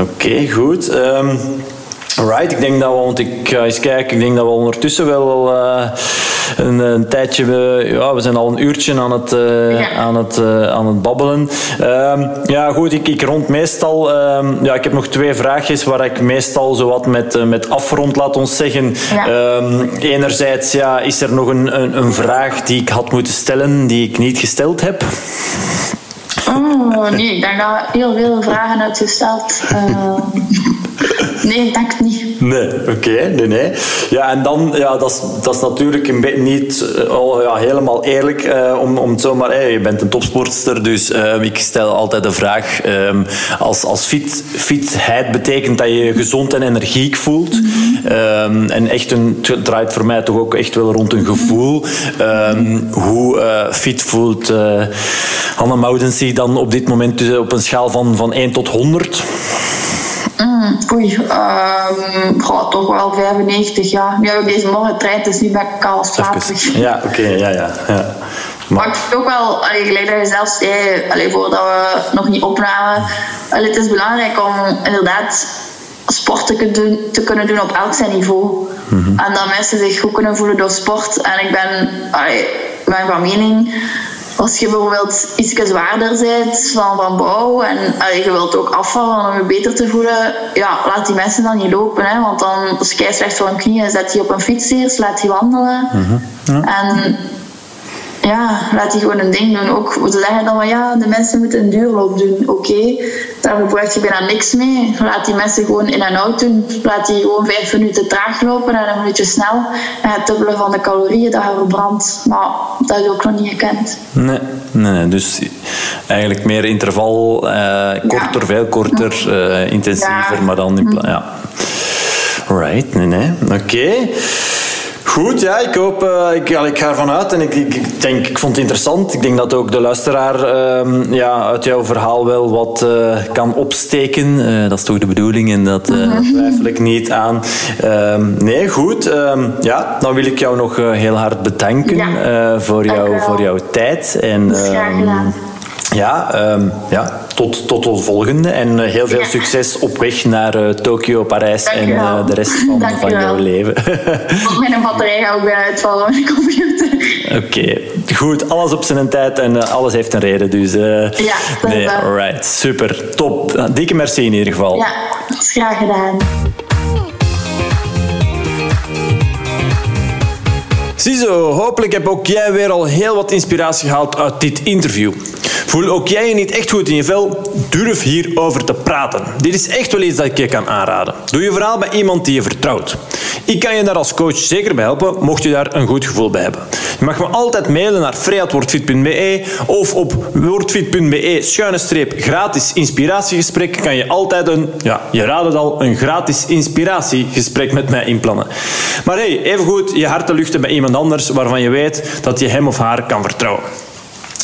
Oké, goed. Um, Right, ik denk dat we, want ik ga eens kijken, ik denk dat we ondertussen wel uh, een, een, tijdje, uh, ja, we zijn al een uurtje aan het, uh, aan het, aan het babbelen. Ehm, ja, goed, ik, ik rond meestal, ehm, ja, ik heb nog twee vraagjes waar ik meestal zo wat met, met afrond, laat ons zeggen. Ja. Um, enerzijds, ja, is er nog een, een, een vraag die ik had moeten stellen, die ik niet gesteld heb? Oh, nee, daar gaan heel veel vragen uitgesteld. (laughs) Nee, denk niet. Nee, oké, nee, nee. Ja, en dan, ja, dat is, dat is natuurlijk een niet oh, ja, helemaal eerlijk uh, om, om het hey, je bent een topsportster, dus uh, ik stel altijd de vraag, um, als, als fit, fitheid betekent dat je je gezond en energiek voelt, um, en echt een, het draait voor mij toch ook echt wel rond een gevoel, um, hoe uh, fit voelt Hanna Moudens zich dan op dit moment op een schaal van, van 1 tot 100? Mm, oei, um, toch wel 95, ja. Nu heb ik deze morgen trein, dus nu ben ik al slaperig. (laughs) Ja, oké, ja, ja, ja. Maar, ik vind ook wel, allee, gelijk dat je zelf zei, allee, voordat we nog niet opnamen, allee, het is belangrijk om inderdaad sport te, doen, te kunnen doen op elk zijn niveau. Mm -hmm. En dat mensen zich goed kunnen voelen door sport. En ik ben, allee, ben van mening als je bijvoorbeeld iets zwaarder bent van, van bouw en je wilt ook afvallen om je beter te voelen, ja, laat die mensen dan niet lopen. Hè, want dan is het slecht voor hun knieën. Zet die op een fiets eerst, laat die wandelen. Mhm. En ja, laat die gewoon een ding doen. Ook, ze zeggen dan van ja, de mensen moeten een duurloop doen. Oké, okay, daar verwacht je bijna niks mee. Laat die mensen gewoon in en out doen. Laat die gewoon vijf minuten traag lopen en een minuutje snel. En het dubbele van de calorieën dat je verbrandt. Maar dat is ook nog niet gekend. Nee, nee dus eigenlijk meer interval, uh, korter, veel korter, uh, intensiever, maar dan in plaats. Ja. Right, nee, nee. Oké. Goed, ja, ik hoop, uh, ik, ik ga ervan uit en ik, ik, denk, ik vond het interessant. Ik denk dat ook de luisteraar uh, ja, uit jouw verhaal wel wat uh, kan opsteken. Uh, dat is toch de bedoeling en dat mhm. twijfel ik niet aan. Ehm, nee, goed. Ehm, ja, dan wil ik jou nog heel hard bedanken ja. voor, jou, voor jouw tijd. En, graag gedaan. Ja, um, ja tot, tot de volgende. En uh, heel veel ja. succes op weg naar uh, Tokio, Parijs en uh, de rest van, van jouw leven. (laughs) Mijn batterij ook weer uitvallen op de computer. Oké, okay. goed. Alles op zijn tijd en alles heeft een reden. Dus, ja, dat nee, alright. Super, top. Dikke merci in ieder geval. Ja, dat is graag gedaan. Ziezo, hopelijk heb ook jij weer al heel wat inspiratie gehaald uit dit interview. Voel ook jij je niet echt goed in je vel? Durf hierover te praten. Dit is echt wel iets dat ik je kan aanraden. Doe je verhaal bij iemand die je vertrouwt. Ik kan je daar als coach zeker bij helpen, mocht je daar een goed gevoel bij hebben. Je mag me altijd mailen naar freatwordfit.be of op wordfit.be schuine streep gratis inspiratiegesprek kan je altijd een, ja, je raadt het al, een gratis inspiratiegesprek met mij inplannen. Maar hey, even goed je hart te luchten bij iemand anders waarvan je weet dat je hem of haar kan vertrouwen.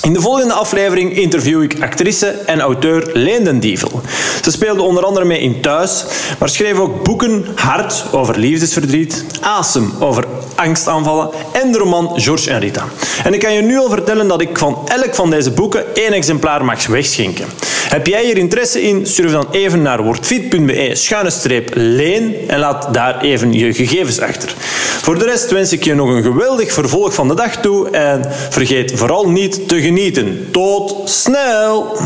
In de volgende aflevering interview ik actrice en auteur Leen den Dievel. Ze speelde onder andere mee in Thuis, maar schreef ook boeken Hart over liefdesverdriet, Asem over angstaanvallen en de roman George en Rita. En ik kan je nu al vertellen dat ik van elk van deze boeken één exemplaar mag wegschenken. Heb jij hier interesse in? Surf dan even naar wordfit.be schuine streep leen en laat daar even je gegevens achter. Voor de rest wens ik je nog een geweldig vervolg van de dag toe en vergeet vooral niet te genieten. Tot snel!